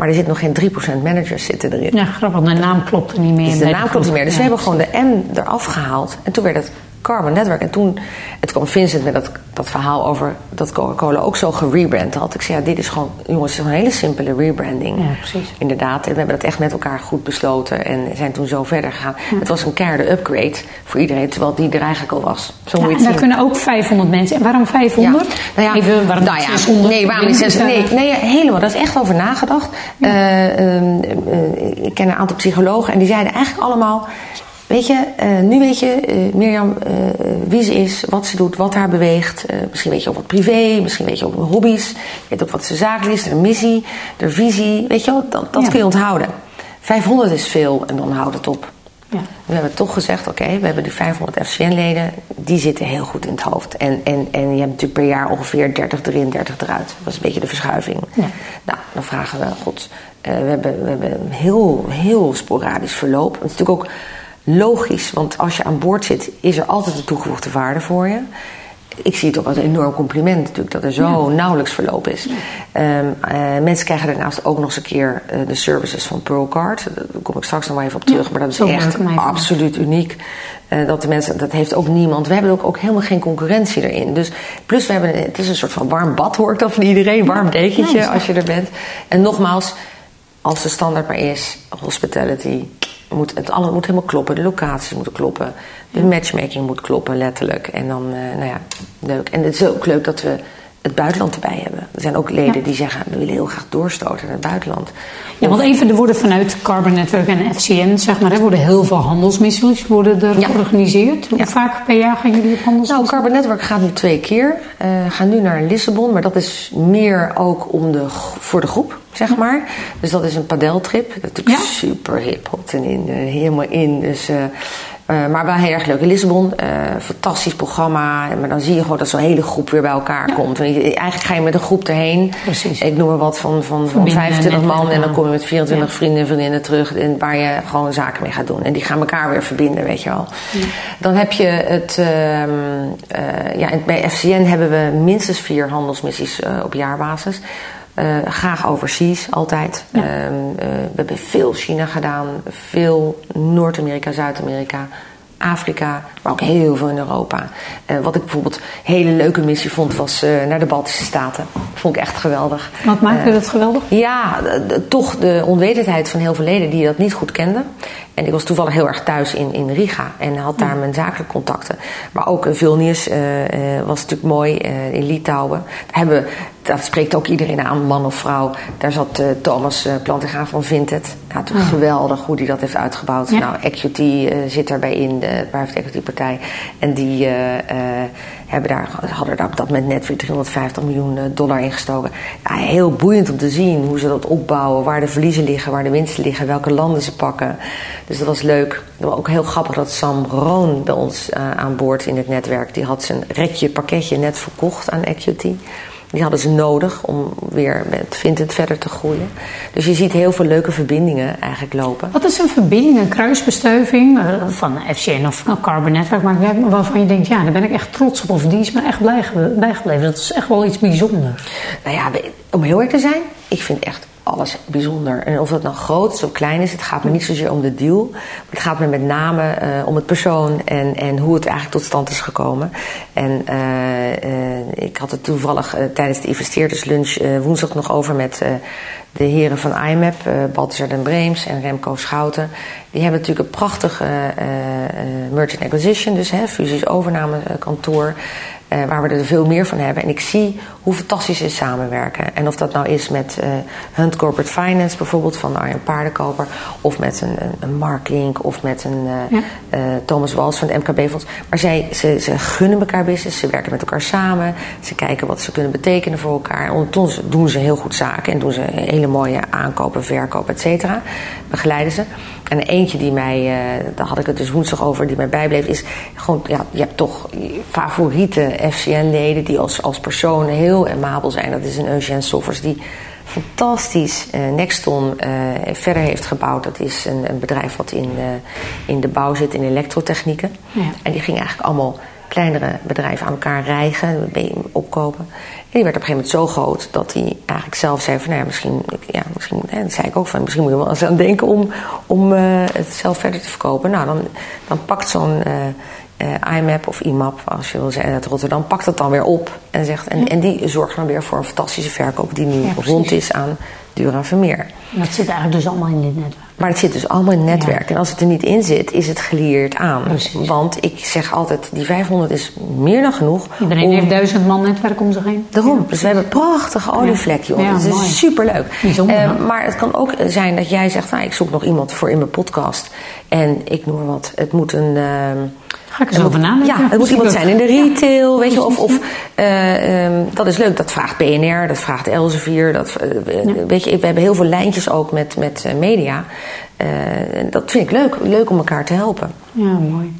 Maar er zit nog geen 3% managers zitten erin. Ja, grappig. De naam klopte niet meer. Dus de naam klopt niet meer. Dus Ja, we hebben gewoon de M eraf gehaald. En toen werd het Carbon Network. En toen het kwam Vincent met dat, dat verhaal over dat Coca-Cola ook zo gerebrand had. Ik zei, ja, dit is gewoon, jongens, het is een hele simpele rebranding. Ja, precies. Inderdaad. En we hebben dat echt met elkaar goed besloten. En zijn toen zo verder gegaan. Het was een keiharde upgrade voor iedereen. Terwijl die er eigenlijk al was. Zo Ja, moet je en daar kunnen ook 500 mensen. En waarom 500? Nou ja, Even, waarom nou niet ja, 600? Nee, waarom niet 600? Nee, eh, nee, helemaal. Daar is echt over nagedacht. Eh, ehm, eh, ik ken een aantal psychologen en die zeiden eigenlijk allemaal... Weet je, eh, nu weet je, eh, Mirjam, eh, wie ze is, wat ze doet, wat haar beweegt. Misschien weet je ook wat privé, misschien weet je ook hun hobby's. Je weet ook wat ze zakelijk is, haar missie, haar visie. Weet je wel, dat, dat Ja. kun je onthouden. 500 is veel en dan houdt het op. Ja. We hebben toch gezegd, oké, we hebben die 500 FCN-leden, die zitten heel goed in het hoofd. En, en, en je hebt natuurlijk per jaar ongeveer 30 erin, 30 eruit. Dat is een beetje de verschuiving. Ja. Nou, dan vragen we, god, we, hebben, we hebben een heel, heel sporadisch verloop. Het is natuurlijk ook logisch, want als je aan boord zit, is er altijd een toegevoegde waarde voor je. Ik zie het ook als een enorm compliment natuurlijk, dat er zo nauwelijks verloop is. Ehm, eh, mensen krijgen daarnaast ook nog eens een keer eh, de services van Pearlcard. Daar kom ik straks nog wel even op terug, Ja, maar dat is echt absoluut uniek. Eh, dat de mensen, dat heeft ook niemand. We hebben ook, ook helemaal geen concurrentie erin. Dus plus we hebben, het is een soort van warm bad hoor ik dan van iedereen, warm dekentje Ja, als je er bent. En nogmaals, als de standaard maar is, hospitality, moet, het alle moet helemaal kloppen. De locaties moeten kloppen. De matchmaking moet kloppen, letterlijk. En dan, eh, nou ja, leuk. En het is ook leuk dat we het buitenland erbij hebben. Er zijn ook leden Ja. die zeggen, we willen heel graag doorstoten naar het buitenland. Ja, want even, er worden vanuit Carbon Network en FCN, zeg maar, er worden heel veel handelsmissies worden er Ja. georganiseerd. Hoe Ja. vaak per jaar gaan jullie op Nou, handelsmissie? Carbon Network gaat nu twee keer. Eh gaan nu naar Lissabon, maar dat is meer ook om de, voor de groep, zeg maar. Dus dat is een padeltrip. Dat is natuurlijk super hip, hot en in, eh, helemaal in. Dus, eh, eh, maar wel heel erg leuk. In Lissabon, eh, fantastisch programma. Maar dan zie je gewoon dat zo'n hele groep weer bij elkaar komt. Eigenlijk ga je met een groep erheen. Precies. Ik noem maar wat van, van, van Verbinden, 25 man. En dan kom je met 24 Ja. vrienden en vriendinnen terug. En waar je gewoon zaken mee gaat doen. En die gaan elkaar weer verbinden, weet je wel. Dan heb je het... ehm, eh, ja, bij FCN hebben we minstens vier handelsmissies op jaarbasis. Eh, graag overseas, altijd. Ja. Ehm, eh, we hebben veel China gedaan. Veel Noord-Amerika, Zuid-Amerika. Afrika, maar ook heel veel in Europa. Eh, wat ik bijvoorbeeld een hele leuke missie vond, was naar de Baltische Staten. Vond ik echt geweldig. Wat maakte dat geweldig? ja, toch de onwetendheid van heel veel leden die dat niet goed kenden. En ik was toevallig heel erg thuis in, in Riga en had daar mijn zakelijke contacten. Maar ook in Vilnius was natuurlijk mooi, in Litouwen. Daar hebben, we- dat spreekt ook iedereen aan, man of vrouw. Daar zat eh, Thomas uh, van Vinted. Ja, natuurlijk geweldig hoe hij dat heeft uitgebouwd. Ja. Nou, Equity eh, zit daarbij in, de private equity partij. En die hebben daar, hadden daar op dat moment net weer 350 miljoen dollar ingestoken. Ja, heel boeiend om te zien hoe ze dat opbouwen. Waar de verliezen liggen, waar de winsten liggen. Welke landen ze pakken. Dus dat was leuk. Was ook heel grappig dat Sam Roon bij ons aan boord in het netwerk. Die had zijn rekje pakketje net verkocht aan Equity. Die hadden ze nodig om weer met Vinted verder te groeien. Dus je ziet heel veel leuke verbindingen eigenlijk lopen. Wat is een verbinding, een kruisbestuiving uh, van FCN of Carbon Network? Maar waarvan je denkt, ja, daar ben ik echt trots op. Of die is me echt bijgebleven. Dat is echt wel iets bijzonders. Nou ja, om heel erg te zijn, ik vind echt alles bijzonder. En of dat nou groot of klein is, het gaat me niet zozeer om de deal. Het gaat me met name uh, om het persoon en, en hoe het eigenlijk tot stand is gekomen. En uh, uh, ik had het toevallig tijdens de investeerderslunch woensdag nog over met de heren van IMAP, Balthazar den Breems en Remco Schouten. Die hebben natuurlijk een prachtige merchant acquisition, dus hè, fusies overname kantoor. Uh, waar we er veel meer van hebben. En ik zie hoe fantastisch ze samenwerken. En of dat nou is met uh, Hunt Corporate Finance bijvoorbeeld van Arjen Paardenkoper. Of met een, een, Mark Link of met een uh, ja. Thomas Wals van het MKB-fonds. Maar zij, ze, ze gunnen elkaar business. Ze werken met elkaar samen. Ze kijken wat ze kunnen betekenen voor elkaar. En ondertussen doen ze heel goed zaken. En doen ze hele mooie aankopen, verkopen, et cetera. Begeleiden ze. En eentje die mij, daar had ik het dus woensdag over, die mij bijbleef, is gewoon, ja, je hebt toch favoriete FCN-leden die als, als persoon heel amabel zijn. Dat is een Eugène Soffers die fantastisch uh, Nexton uh, verder heeft gebouwd. Dat is een, een bedrijf wat in, in de bouw zit in elektrotechnieken. Ja. En die ging eigenlijk allemaal kleinere bedrijven aan elkaar rijgen, opkopen. En die werd op een gegeven moment zo groot dat hij eigenlijk zelf zei van nou ja, misschien, ja, misschien hè, dat zei ik ook van misschien moet je wel eens aan denken om, om uh, het zelf verder te verkopen. Nou, dan, dan pakt zo'n uh, uh, IMAP of IMAP, als je wil zeggen, uit Rotterdam, pakt het dan weer op en zegt en, en die zorgt dan weer voor een fantastische verkoop die nu ja, rond is aan Dura Vermeer. Dat zit eigenlijk dus allemaal in dit netwerk. Maar het zit dus allemaal in het netwerk. Ja. En als het er niet in zit, is het geleerd aan. Precies. Want ik zeg altijd, die 500 is meer dan genoeg. Iedereen om... heeft duizend man netwerk om zich heen. Daarom. Ja, dus we hebben een prachtige olievlekje op. Ja, dat is superleuk. Bijzonder, uh, maar het kan ook zijn dat jij zegt, nou, ik zoek nog iemand voor in mijn podcast. En ik noem maar wat, het moet een... Uh, Ga ik eens over nadenken. Ja, het moet iemand zijn in de retail, weet je, of, of uh, um, dat is leuk. Dat vraagt BNR, dat vraagt Elsevier. Dat, uh, ja. weet je, we hebben heel veel lijntjes ook met, met uh, media. dat vind ik leuk, leuk om elkaar te helpen. Ja, mooi.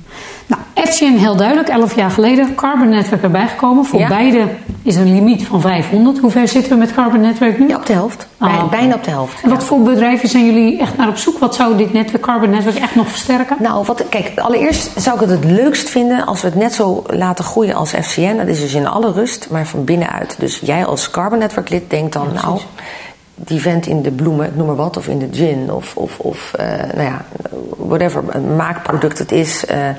Nou, FCN heel duidelijk, 11 jaar geleden, Carbon Network erbij gekomen. Voor ja. beide is een limiet van 500. Hoe ver zitten we met Carbon Network nu? Ja, op de helft. Ah. Bijna op de helft. En wat voor bedrijven zijn jullie echt naar op zoek? Wat zou dit netwerk, Carbon Network echt nog versterken? Nou, wat, kijk, allereerst zou ik het het leukst vinden als we het net zo laten groeien als FCN. Dat is dus in alle rust, maar van binnenuit. Dus jij als Carbon Network lid denkt dan, ja, nou die vent in de bloemen, noem maar wat, of in de gin, of, of, of uh, nou ja, whatever, een maakproduct het is. Uh, uh,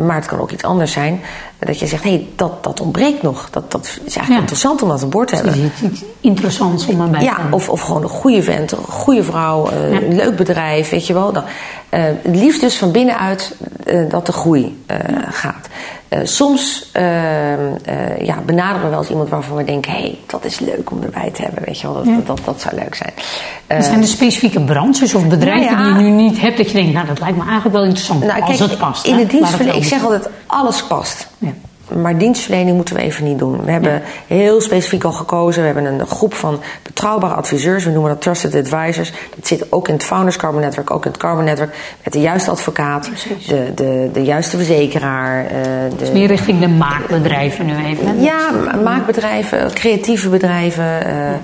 maar het kan ook iets anders zijn. Dat je zegt, hé, hey, dat, dat ontbreekt nog. Dat, dat is eigenlijk ja. interessant om dat aan boord te hebben. Iets, iets interessants om aan bij te Ja, of, of gewoon een goede vent, een goede vrouw, ja. een leuk bedrijf, weet je wel. Dan, het liefst dus van binnenuit dat de groei gaat. Uh, soms uh, uh, ja, benaderen we wel eens iemand waarvan we denken: hé, hey, dat is leuk om erbij te hebben. Weet je wel, dat, dat, dat, dat, zou leuk zijn. zijn er specifieke branches of bedrijven nou die je nu niet hebt dat je denkt: nou, dat lijkt me eigenlijk wel interessant nou, als kijk, het past? In de dienstverlening, ik zeg altijd: alles past. Maar dienstverlening moeten we even niet doen. We hebben heel specifiek al gekozen. We hebben een groep van betrouwbare adviseurs. We noemen dat Trusted Advisors. Dat zit ook in het Founders Carbon Network, ook in het Carbon Network. Met de juiste advocaat, de, de, de juiste verzekeraar. Uh, de... Dus meer richting de maakbedrijven nu even. Ja, maakbedrijven, creatieve bedrijven. Uh,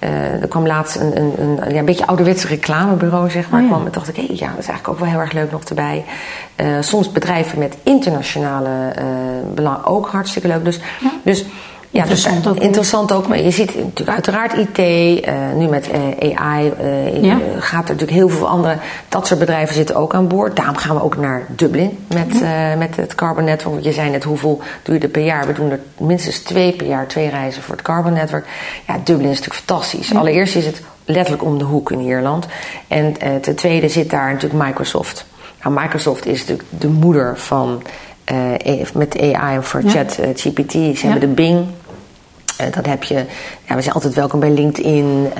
uh, er kwam laatst een, een, een, ja, een beetje ouderwetse reclamebureau, zeg maar. Oh, ja. kwam, dacht ik, hé, hey, ja, dat is eigenlijk ook wel heel erg leuk nog erbij. Uh, soms bedrijven met internationale uh, belang ook hartstikke leuk. Dus, ja. dus ja, interessant, dus, ook. interessant ook. Maar je ziet natuurlijk uiteraard IT, uh, nu met uh, AI uh, ja. gaat er natuurlijk heel veel andere. Dat soort bedrijven zitten ook aan boord. Daarom gaan we ook naar Dublin met, ja. met het Carbon Network. Want je zei net hoeveel doe je er per jaar? We doen er minstens twee per jaar, twee reizen voor het Carbon Network. Ja, Dublin is natuurlijk fantastisch. Ja. Allereerst is het letterlijk om de hoek in Ierland. En ten tweede zit daar natuurlijk Microsoft. Nou, Microsoft is natuurlijk de moeder van. Uh, met AI voor ja. chat uh, GPT. Ze hebben de Bing. Uh, dan heb je, ja, we zijn altijd welkom bij LinkedIn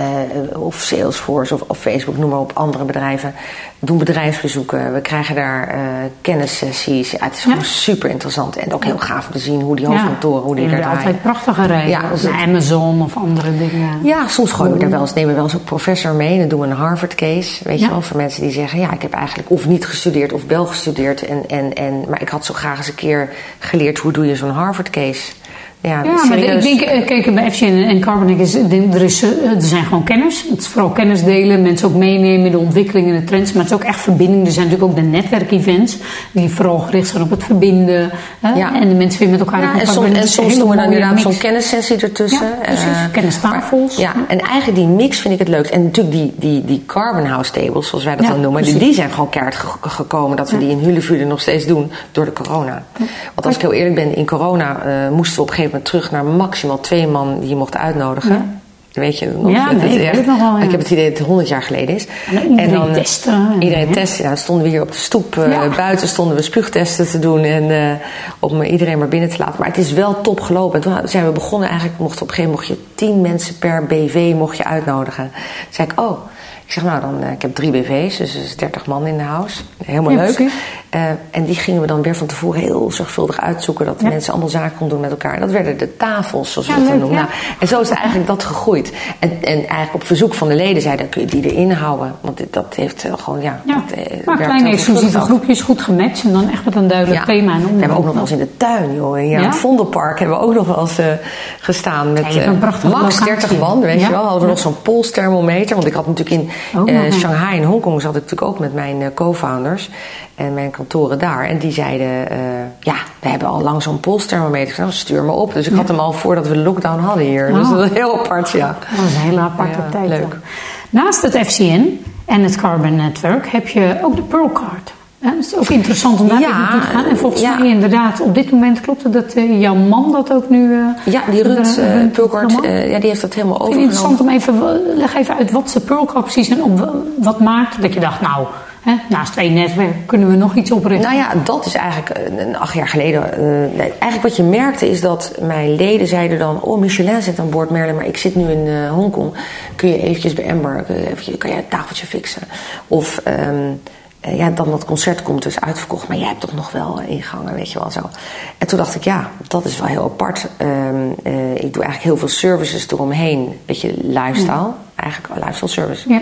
of Salesforce of, of, Facebook, noem maar op, andere bedrijven. We doen bedrijfsbezoeken, we krijgen daar kennissessies. Ja, het is ja. gewoon super interessant en ook heel gaaf om te zien hoe die hoofdkantoren, hoe die er draaien. altijd prachtige rijden, ja, Amazon of andere dingen. Ja, soms gooien we daar wel eens, nemen we wel eens een professor mee en dan doen we een Harvard case. Weet je wel, voor mensen die zeggen, ja, ik heb eigenlijk of niet gestudeerd of wel gestudeerd. En, en, en, maar ik had zo graag eens een keer geleerd hoe doe je zo'n Harvard case. Ja, Ja, maar ik denk, eh, kijk, bij FCN en Carbonic is, er, is, eh, er zijn gewoon kennis. Het is vooral kennis delen, mensen ook meenemen in de ontwikkelingen en de trends. Maar het is ook echt verbinding. Er zijn natuurlijk ook de netwerkevents die vooral gericht zijn op het verbinden. Hè? Ja. En de mensen weer met elkaar in Ja, en contact en een soms doen we dan inderdaad zo'n kennissessie ertussen. Ja, precies. Eh, Kennistafels. maar- Ja, en eigenlijk die mix vind ik het leukst. En natuurlijk die, die, die Carbon House tables, zoals wij dat dan noemen, die, die zijn gewoon keihard ge- gekomen dat we die in Hulevulen nog steeds doen door de corona. Want als ik heel eerlijk ben, in corona eh, moesten we op een gegeven moment terug naar maximaal twee man die je mocht uitnodigen. Ja. Weet je nog? Ja, nee, ik echt- wel, ja. Ik heb het idee dat het 100 jaar geleden is. En iedereen eh, testen en- Iedereen ja. testen. Ja, dan stonden we hier op de stoep. eh. Buiten stonden we spuugtesten te doen. En, eh, om iedereen maar binnen te laten. Maar het is wel top gelopen. En toen zijn we begonnen eigenlijk. Mocht op een gegeven moment mocht je 10 mensen per BV mocht je uitnodigen. Toen zei ik, oh. Ik zeg, nou, dan, eh, ik heb drie BV's, dus er is 30 man in de house. Helemaal Ja, leuk. Eh, en die gingen we dan weer van tevoren heel zorgvuldig uitzoeken. Dat de Ja. mensen allemaal zaken konden doen met elkaar. En dat werden de tafels, zoals we Ja, dat noemen. Nou, en zo is het eigenlijk dat gegroeid. En, en eigenlijk op verzoek van de leden zeiden, dan kun je die erin houden. Want dit, dat heeft eh, gewoon, ja... Ja, dat, maar kleine exclusieve groepjes, goed gematcht. En dan echt met een duidelijk thema. En We hebben ook nog wel eens in de tuin, joh. In Ja? het Vondelpark hebben we ook nog wel eens eh, gestaan. Met max locatie. 30 man, weet je wel. Hadden we nog zo'n polsthermometer. Want ik had natuurlijk in Oh, eh. Shanghai en Hongkong zat ik natuurlijk ook met mijn eh, co-founders. En mijn kantoren daar. En die zeiden, eh, ja, we hebben al lang zo'n polsthermometer. Nou, stuur me op. Dus ik had hem al voordat we de lockdown hadden hier. Dus Oh. dat is heel apart, ja. Dat is een hele aparte Ja, tijd. leuk. Naast het FCN en het Carbon Network heb je ook de Pearl Card. Ja, dat is ook interessant om daar Ja, even naartoe te gaan. En volgens ja. mij inderdaad, op dit moment klopt het dat eh, jouw man dat ook nu... eh, Ja, die eh, uh, Pulkart, allemaal. eh, ja, die heeft dat helemaal overgenomen. interessant om even, leg even uit wat Pearl Card precies en op, wat maakt dat je dacht, nou, hè, naast twee netwerken kunnen we nog iets oprichten. Nou ja, dat is eigenlijk een acht jaar geleden. eigenlijk wat je merkte is dat mijn leden zeiden dan... Oh, Michelin zit aan boord, Merlin, maar ik zit nu in Hongkong. Kun je eventjes bij je eventjes- kan jij een tafeltje fixen? Of... ehm, eh, ja, dan dat concert komt dus uitverkocht, maar jij hebt toch nog wel eh, ingangen, weet je wel zo. En toen dacht ik, ja, dat is wel heel apart. Ehm, eh, ik doe eigenlijk heel veel services eromheen. Beetje lifestyle, eigenlijk een lifestyle service. Ja.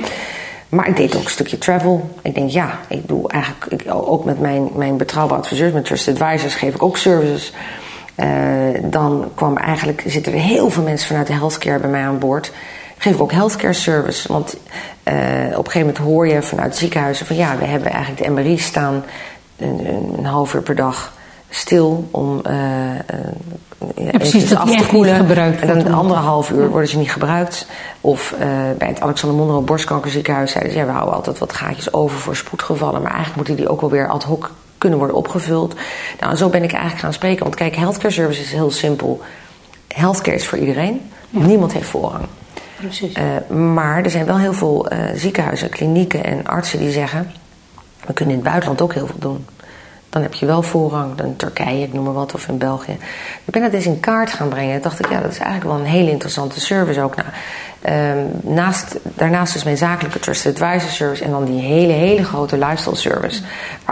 Maar ik deed ook een stukje travel. Ik denk, ja, ik doe eigenlijk ik, ook met mijn, mijn betrouwbare adviseurs, met Trusted Advisors, geef ik ook services. Dan kwam eigenlijk, zitten er heel veel mensen vanuit de healthcare bij mij aan boord. Geef ik ook healthcare service. Want eh, op een gegeven moment hoor je vanuit ziekenhuizen van ja, we hebben eigenlijk de MRI staan een, een, half uur per dag stil om eh, eh, precies, dat echt niet gebruikt En dan een andere half uur worden ze niet gebruikt. Of bij het Alexander Monroe borstkankerziekenhuis zeiden ze... ja, we houden altijd wat gaatjes over voor spoedgevallen... maar eigenlijk moeten die ook wel weer ad hoc kunnen worden opgevuld. Nou, en zo ben ik eigenlijk gaan spreken. Want kijk, healthcare service is heel simpel. Healthcare is voor iedereen. Niemand heeft voorrang. Precies. Eh, maar er zijn wel heel veel eh, ziekenhuizen, klinieken en artsen die zeggen... we kunnen in het buitenland ook heel veel doen. Dan heb je wel voorrang, dan Turkije, ik noem maar wat, of in België. Ik ben dat eens in kaart gaan brengen. En dacht ik, ja, dat is eigenlijk wel een hele interessante service ook. Nou, ehm, naast, daarnaast is mijn zakelijke Trusted Advisor service... en dan die hele, hele grote lifestyle service.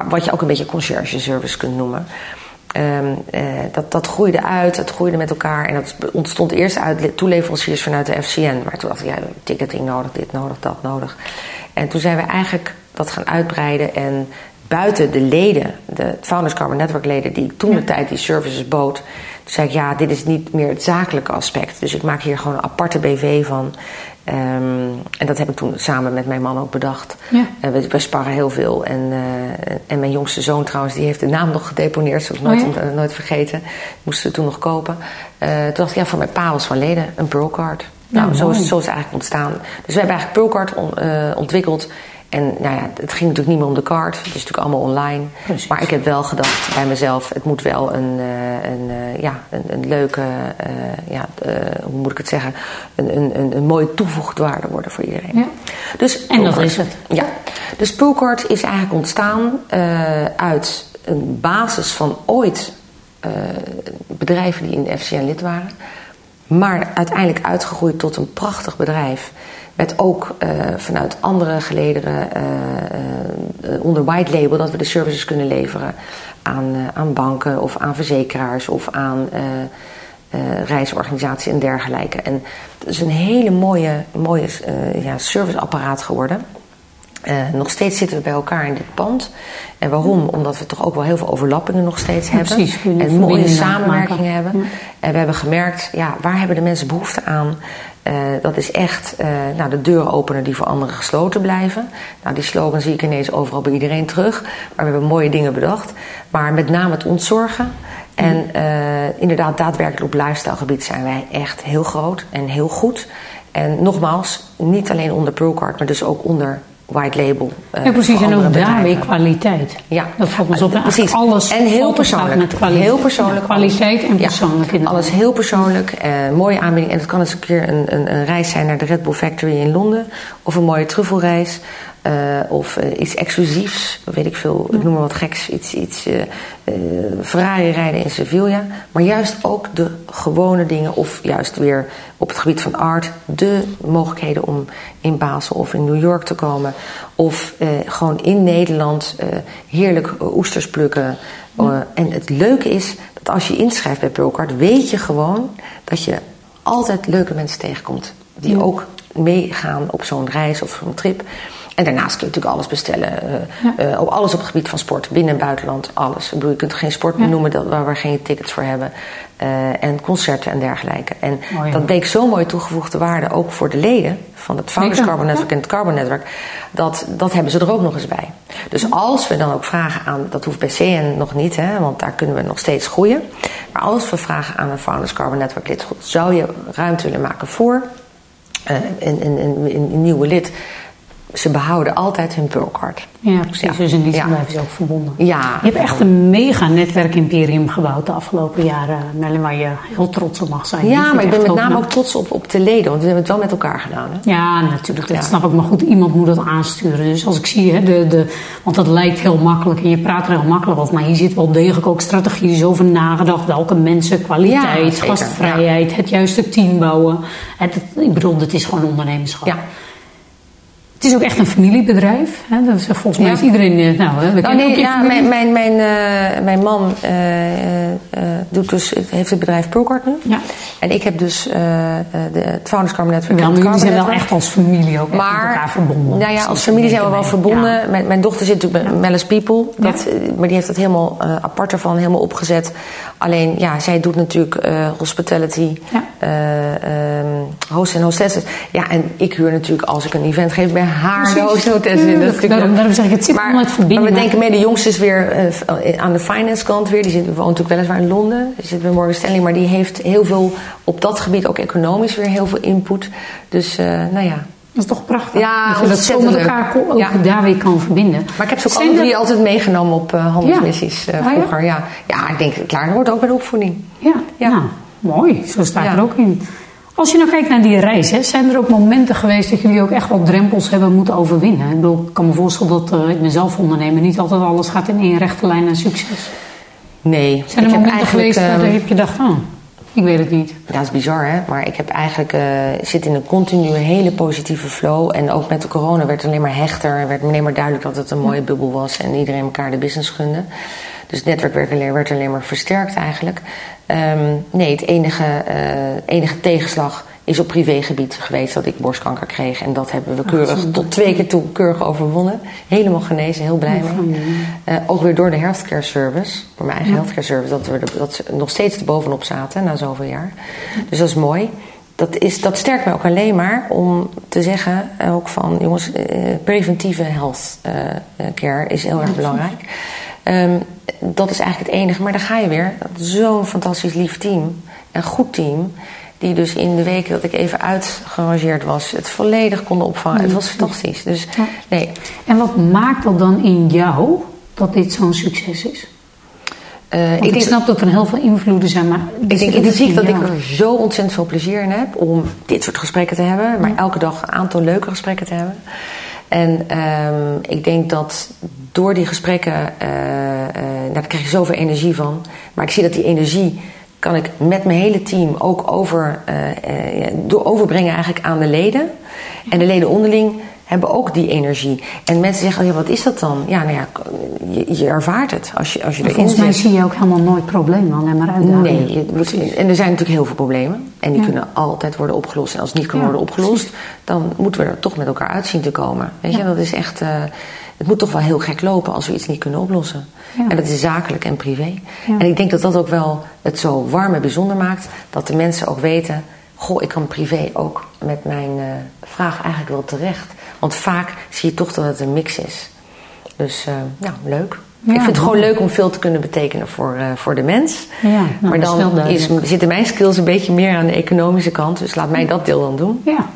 Wat je ook een beetje conciërge service kunt noemen... Ehm, eh, dat, dat groeide uit, dat groeide met elkaar. En dat ontstond eerst uit toeleveranciers vanuit de FCN. Maar toen dacht ik, ja, ticketing nodig, dit nodig, dat nodig. En toen zijn we eigenlijk dat gaan uitbreiden. En buiten de leden, de Founders Carbon Network leden... die ik toen de tijd die services bood... toen zei ik, ja, dit is niet meer het zakelijke aspect. Dus ik maak hier gewoon een aparte BV van... Um, en dat heb ik toen samen met mijn man ook bedacht. Ja. Uh, we, we sparren heel veel. En, uh, en mijn jongste zoon trouwens, die heeft de naam nog gedeponeerd. Zoals nooit, oh ja? uh, nooit vergeten. Moesten we toen nog kopen. toen dacht ik, ja, voor mijn pa was van leden een Pearl Card. Nou, ja, zo, is, zo is het eigenlijk ontstaan. Dus we hebben eigenlijk Pearl Card on, ontwikkeld. En nou ja, het ging natuurlijk niet meer om de card. Het is natuurlijk allemaal online. Precies. Maar ik heb wel gedacht bij mezelf... het moet wel een, uh, een, uh, ja, een, een leuke... Uh, ja, hoe moet ik het zeggen? Een, een, een, mooie toegevoegde waarde worden voor iedereen. Ja. Dus, en dat is het. Ja. Dus Poolcard is eigenlijk ontstaan uit een basis van ooit... bedrijven die in de FCN lid waren... maar uiteindelijk uitgegroeid tot een prachtig bedrijf... Met ook uh, vanuit andere gelederen uh, uh, onder white label dat we de services kunnen leveren aan, aan banken of aan verzekeraars of aan reisorganisaties en dergelijke. En het is een hele mooie, mooie ja, serviceapparaat geworden. Uh, nog steeds zitten we bij elkaar in dit pand. En waarom? Omdat we toch ook wel heel veel overlappingen nog steeds Ja, hebben. precies, en mooie verbindingen samenwerking maken. hebben. Ja. En we hebben gemerkt, ja, waar hebben de mensen behoefte aan? Eh, dat is echt eh, nou, de openen die voor anderen gesloten blijven. Nou, die slogan zie ik ineens overal bij iedereen terug. Maar we hebben mooie dingen bedacht. Maar met name het ontzorgen. En eh, inderdaad, daadwerkelijk op lifestyle gebied zijn wij echt heel groot en heel goed. En nogmaals, niet alleen onder Procard, maar dus ook onder white label. eh, Ja, precies. En ook daar weer bedrijven. kwaliteit. Ja, Dat valt ons op. Eh, precies. Alles En heel persoonlijk. Met kwaliteit. Heel persoonlijk. Ja, kwaliteit en Ja, persoonlijk. inderdaad. alles heel persoonlijk. eh, mooie aanbieding. En het kan eens een keer een, een, een reis zijn naar de Red Bull Factory in Londen. Of een mooie truffelreis. Eh, of eh, iets exclusiefs. Weet ik veel. Ik noem maar wat geks. Iets, iets eh, eh, Ferrari rijden in Sevilla. Maar juist ook de gewone dingen. Of juist weer op het gebied van art. De mogelijkheden om in Basel of in New York te komen. Of gewoon in Nederland heerlijk oesters plukken. Uh, en het leuke is dat als je inschrijft bij Pearlcard, weet je gewoon dat je altijd leuke mensen tegenkomt. Die Ja. ook meegaan op zo'n reis of zo'n trip. En daarnaast kun je natuurlijk alles bestellen. Ja. ook alles op het gebied van sport, binnen- en buitenland, alles. Ik bedoel, je kunt geen sport meer noemen dat, waar we geen tickets voor hebben. Eh, en concerten en dergelijke. En Mooi, dat bleek zo'n mooie toegevoegde waarde ook voor de leden van het Founders Carbon Network en het Carbon Network. Dat, dat hebben ze er ook nog eens bij. Dus als we dan ook vragen aan, dat hoeft bij CN nog niet, hè, want daar kunnen we nog steeds groeien. Maar als we vragen aan een Founders Carbon Network lid, zou je ruimte willen maken voor een, een, een, een nieuwe lid? Ze behouden altijd hun Pearlcard. Ja, precies. Ja. Dus in die zin Ja. blijven ze ook verbonden. Ja. Je hebt echt een mega netwerkimperium gebouwd de afgelopen jaren, Merlin, waar je heel trots op mag zijn. Ja, maar ik ben met name ook trots op, op de leden, want we hebben het wel met elkaar gedaan. Hè? Ja, natuurlijk. Dat Ja. snap ik. Maar goed, iemand moet dat aansturen. Dus als ik zie, hè, de, de, want dat lijkt heel makkelijk en je praat er heel makkelijk over. Maar hier zit wel degelijk ook strategie dus over nagedacht. Welke mensen, kwaliteit, gastvrijheid, het juiste team bouwen. Het- ik bedoel, het is gewoon ondernemerschap. Ja. Het is ook echt een familiebedrijf. Hè? Dat is, volgens mij Ja. is iedereen... eh, Nou, hè, we kennen nee, ja, mijn, mijn, mijn, eh, mijn man eh, eh, eh, doet dus, heeft het bedrijf Procard nu. Ja. En ik heb dus eh, eh, de, het Founders Carbon Network. Wel, en maar jullie zijn wel echt als familie ook echt met Maar, elkaar verbonden. nou ja, als familie zijn we wel verbonden. Ja. Mijn, mijn dochter zit natuurlijk bij Mellis People. Dat, Ja. eh, Maar die heeft het helemaal eh, apart ervan, helemaal opgezet. Alleen, ja, zij doet natuurlijk eh, hospitality, Ja. eh, ehm, host en hostesses. Ja, en ik huur natuurlijk als ik een event geef bij haar de Precies. host en hostesses. in. Dat is natuurlijk Daarom- daarom zeg ik, het zit maar, allemaal uit verbinding, Maar we denken mee, de jongste is weer eh, aan de finance kant weer. Die zit, woont natuurlijk weliswaar in Londen. Die zit bij Morgan Stanley. Maar die heeft heel veel, op dat gebied ook economisch weer heel veel input. Dus, eh, nou ja. Dat is toch prachtig? Ja, dat je dat zo met elkaar ook Ja. daar weer kan verbinden. Maar ik heb ze ook Zijn alle er- drie altijd meegenomen op eh, handelsmissies Ah, ja? vroeger. Ja. Ja. ik denk, klaar, dat hoort ook bij de opvoeding. Ja, Ja. Nou, mooi. Zo sta ik Ja. er ook in. Als je nou kijkt naar die reis, hè, zijn er ook momenten geweest dat jullie ook echt wat drempels hebben moeten overwinnen? Ik bedoel, ik kan me voorstellen dat eh, ik ben zelf ondernemer, niet altijd alles gaat in één rechte lijn naar succes. Nee, Zijn er momenten geweest ehm, dat je dacht, oh, ik weet het niet. Ja, dat is bizar hè, maar ik heb eigenlijk, eh, zit in een continue hele positieve flow. En ook met de corona werd het alleen maar hechter. En werd alleen maar duidelijk dat het een mooie bubbel was en iedereen elkaar de business gunde. Dus het netwerk werd alleen, maar versterkt eigenlijk. Ehm, nee, het enige, eh, enige tegenslag is op privégebied geweest dat ik borstkanker kreeg. En dat hebben we keurig tot twee keer toe keurig overwonnen. Helemaal genezen, heel blij mee. Eh, ook weer door de healthcare service, door mijn eigen healthcare service, dat we dat ze nog steeds erbovenop zaten na zoveel jaar. Dus dat is mooi. Dat, is, dat sterkt mij ook alleen maar om te zeggen, ook van jongens, eh, preventieve health eh, eh, care is heel erg belangrijk. Ehm, dat is eigenlijk het enige, maar daar ga je weer. Zo'n fantastisch lief team, een goed team. Die dus in de weken dat ik even uitgerangeerd was, het volledig konden opvangen. Het was fantastisch. Dus nee, En wat maakt dat dan in jou dat dit zo'n succes is? Eh, ik snap dat er heel veel invloeden zijn, maar... ik denk intrinsiek in dat ik er zo ontzettend veel plezier in heb om dit soort gesprekken te hebben. Maar elke dag een aantal leuke gesprekken te hebben. En ehm, ik denk dat door die gesprekken, eh, eh, nou, daar krijg je zoveel energie van. Maar ik zie dat die energie kan ik met mijn hele team ook over, overbrengen eigenlijk aan de leden. En de leden onderling hebben ook die energie. En mensen zeggen, oh ja, wat is dat dan? Ja, nou ja, je, je ervaart het als je, als je erin Volgens mij zit. zie je ook helemaal nooit problemen, alleen maar uitdagingen. Nee, je en er zijn natuurlijk heel veel problemen. En die Ja. kunnen altijd worden opgelost. En als het niet kan Ja, worden opgelost, dan moeten we er toch met elkaar uit zien te komen. Weet je, Ja. dat is echt. eh, het moet toch wel heel gek lopen als we iets niet kunnen oplossen. En dat is zakelijk en privé. En ik denk dat dat ook wel het zo warm en bijzonder maakt. Dat de mensen ook weten. Goh, ik kan privé ook met mijn eh, vraag eigenlijk wel terecht. Want vaak zie je toch dat het een mix is. Dus eh, ja, leuk. Ja, ik vind het gewoon leuk om veel te kunnen betekenen voor, eh, voor de mens. Ja, nou, maar dan is, zitten mijn skills een beetje meer aan de economische kant. Dus laat mij dat deel dan doen. Ja,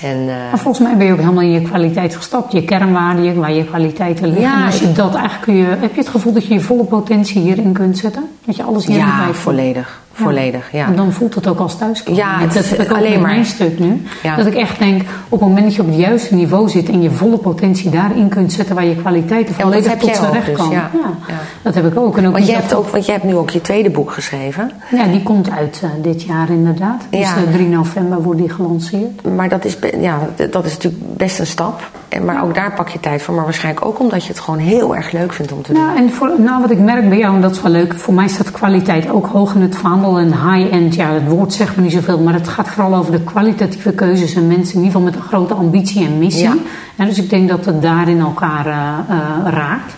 En, eh, maar volgens mij ben je ook helemaal in je kwaliteit gestapt. Je kernwaarden, je- waar je kwaliteiten liggen. Ja, en als je dat eigenlijk kun je... Heb je het gevoel dat je je volle potentie hierin kunt zetten? Dat je alles hierin ja, kunt? volledig. Volledig, ja. En dan voelt het ook als thuiskomen. Ja, het dat is alleen maar- mijn stuk nu. Ja. Dat ik echt denk, op het moment dat je op het juiste niveau zit... en je volle potentie daarin kunt zetten... waar je kwaliteiten Ja, volledig heb tot ook recht dus, komen. ja. Ja. Dat heb ik ook. En ook Want, je hebt ook, want jij hebt nu ook je tweede boek geschreven. Ja, die komt uit eh, dit jaar inderdaad. Dus Ja. eh, 3 november wordt die gelanceerd. Maar dat is, ja, dat is natuurlijk best een stap. En, maar ook daar pak je tijd voor. Maar waarschijnlijk ook omdat je het gewoon heel erg leuk vindt om te doen. Nou, en voor, nou, wat ik merk bij jou, en dat is wel leuk, voor mij staat kwaliteit ook hoog in het vaandel. En high-end, ja, het woord zegt me niet zoveel, maar het gaat vooral over de kwalitatieve keuzes en mensen in ieder geval met een grote ambitie en missie. Ja. En dus ik denk dat het daarin elkaar eh, eh, raakt.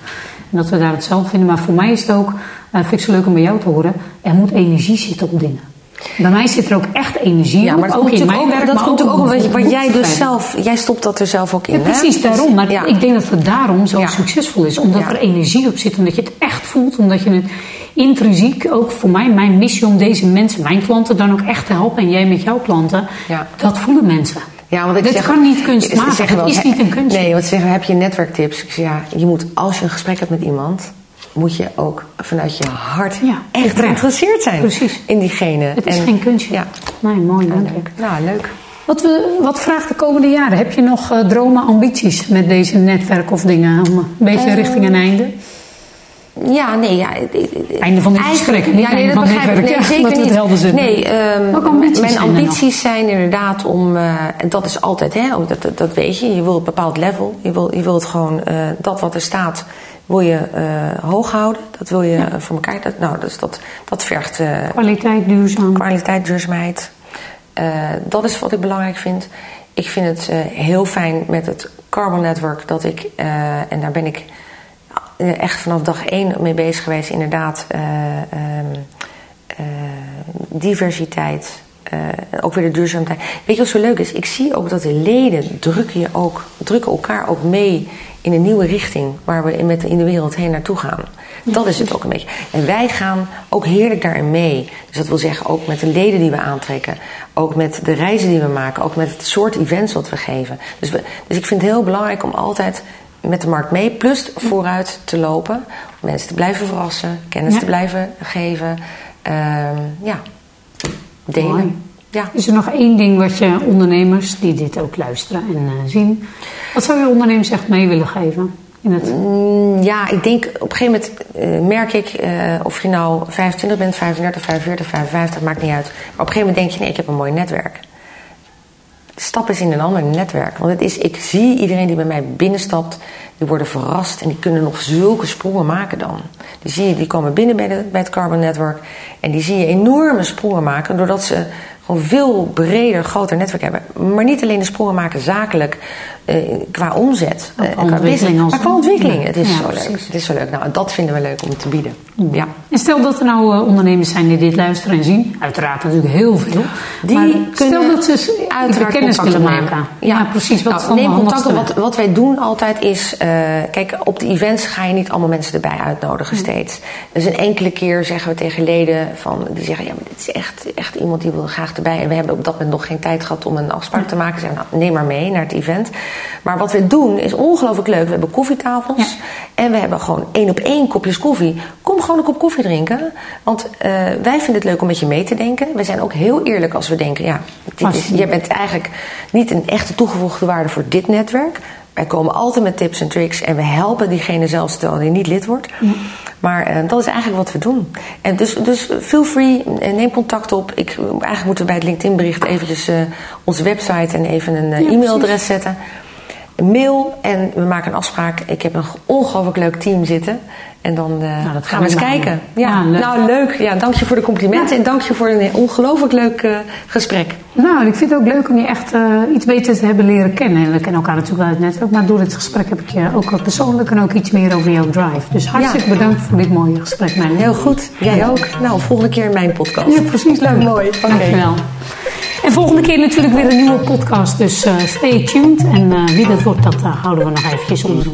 En dat we daar hetzelfde vinden. Maar voor mij is het ook, eh, vind ik zo leuk om bij jou te horen, er moet energie zitten op dingen. Bij mij zit er ook echt energie Ja, maar dat ook komt in mijn ook, werk, dat maar komt ook omdat je- wat jij dus zelf, jij stopt dat er zelf ook in. Ja, hè? precies daarom. Maar Ja. ik denk dat het daarom zo Ja. succesvol is. Omdat er energie op zit. Omdat je het echt voelt. Omdat je het intrinsiek, ook voor mij, mijn missie om deze mensen, mijn klanten, dan ook echt te helpen. En jij met jouw klanten. Ja. Dat voelen mensen. Ja, want ik Dit zeg, kan niet kunstmatig. Het is niet een kunstje. Nee, want ze zeggen, heb je netwerktips? Ik zeg, ja, je moet, als je een gesprek hebt met iemand, moet je ook vanuit je hart Ja, echt geïnteresseerd zijn Precies. in diegene. Het is En- geen kunstje. Ja, Nee, mooi, je. leuk. Nou, leuk. Wat, we, wat vraagt de komende jaren? Heb je nog eh, dromen, ambities met deze netwerk of dingen? Om een beetje Eh, richting een einde? Ja, nee, ja. het- het- het- Einde van dit gesprek, niet ja, nee, einde dat van begrijp ik. netwerk. Nee, Ja, zeker dat we het helder. Nee, ehm, ambities mijn ambities zijn inderdaad om, eh, en dat is altijd, hè, ook dat, dat, dat weet je, je wil een bepaald level, je wil, je wil het gewoon, eh, dat wat er staat, wil je eh, hoog houden, dat wil je eh, voor elkaar, dat, nou, dus dat, dat vergt eh, Kwaliteit, duurzaam. kwaliteit, duurzaamheid. Dat is wat ik belangrijk vind. Ik vind het heel fijn met het Carbon Network dat ik, en daar ben ik echt vanaf dag één mee bezig geweest, inderdaad, eh, ehm, eh, diversiteit. Eh, ook weer de duurzaamheid. Weet je wat zo leuk is? Ik zie ook dat de leden drukken, je ook, drukken elkaar ook mee in een nieuwe richting waar we in, met, in de wereld heen naartoe gaan. Dat is het ook een beetje. En wij gaan ook heerlijk daarin mee. Dus dat wil zeggen ook met de leden die we aantrekken. Ook met de reizen die we maken. Ook met het soort events wat we geven. Dus, we, dus ik vind het heel belangrijk om altijd met de markt mee. Plus vooruit te lopen. Om mensen te blijven verrassen. Kennis Ja. te blijven geven. Ehm, ja, delen. Mooi. Ja. Is er nog één ding wat je ondernemers die dit ook luisteren en eh, zien, wat zou je ondernemers echt mee willen geven? In het, Mm, Ja, ik denk op een gegeven moment eh, merk ik, eh, of je nou 25 bent, 35, 45, 55, maakt niet uit. Maar op een gegeven moment denk je, nee, ik heb een mooi netwerk. Stap eens in een ander netwerk. Want het is, ik zie iedereen die bij mij binnenstapt, die worden verrast en die kunnen nog zulke sprongen maken dan. Die zie je, die komen binnen bij, het Carbon Network en die zie je enorme sprongen maken doordat ze gewoon veel breder, groter netwerk hebben. Maar niet alleen de sprongen maken zakelijk qua omzet, eh, qua qua ontwikkeling business, als- maar qua ontwikkeling. Het is Ja, zo leuk. Het is zo leuk. Nou, dat vinden we leuk om te bieden. Ja. En stel dat er nou eh, ondernemers zijn die dit luisteren en zien, uiteraard natuurlijk heel veel. Die maar kunnen stel dat ze uiteraard kennis opnemen. maken. Ja, precies. Wat Nou, neem contact op. Wat, wat wij doen altijd is... eh, kijk, op de events ga je niet allemaal mensen erbij uitnodigen steeds. Dus een enkele keer zeggen we tegen leden... Van, die zeggen, ja, maar dit is echt, echt iemand die wil graag erbij. En we hebben op dat moment nog geen tijd gehad om een afspraak te maken. Zeggen, nou, neem maar mee naar het event. Maar wat we doen is ongelooflijk leuk. We hebben koffietafels. Ja. En we hebben gewoon één op één kopjes koffie. Kom gewoon een kop koffie drinken. Want eh, wij vinden het leuk om met je mee te denken. We zijn ook heel eerlijk als we denken... ja, dit is, jij bent eigenlijk niet een echte toegevoegde waarde voor dit netwerk. Wij komen altijd met tips en tricks en we helpen diegene zelfs terwijl die niet lid wordt. Maar uh, dat is eigenlijk wat we doen. En dus, dus feel free, neem contact op. Ik, eigenlijk moeten we bij het LinkedIn bericht eventjes uh, onze website en even een uh, e-mailadres zetten. Mail en we maken een afspraak. Ik heb een ongelooflijk leuk team zitten. En dan uh, nou, gaan we eens kijken. Ja, ja leuk. Nou, leuk. Ja, dank je voor de complimenten en dank je voor een ongelooflijk leuk uh, gesprek. Nou, ik vind het ook leuk om je echt uh, iets beter te hebben leren kennen. We kennen elkaar natuurlijk wel uit het netwerk, maar door dit gesprek heb ik je ook persoonlijk en ook iets meer over jouw drive. Dus hartstikke ja. bedankt voor dit mooie gesprek, Mijn. Heel goed. Jij ook. Nou, volgende keer in mijn podcast. Ja, precies. Leuk. Mooi. Oké. Okay. Dankjewel. En volgende keer natuurlijk weer een nieuwe podcast. Dus stay tuned. En wie dat wordt, dat houden we nog eventjes onder.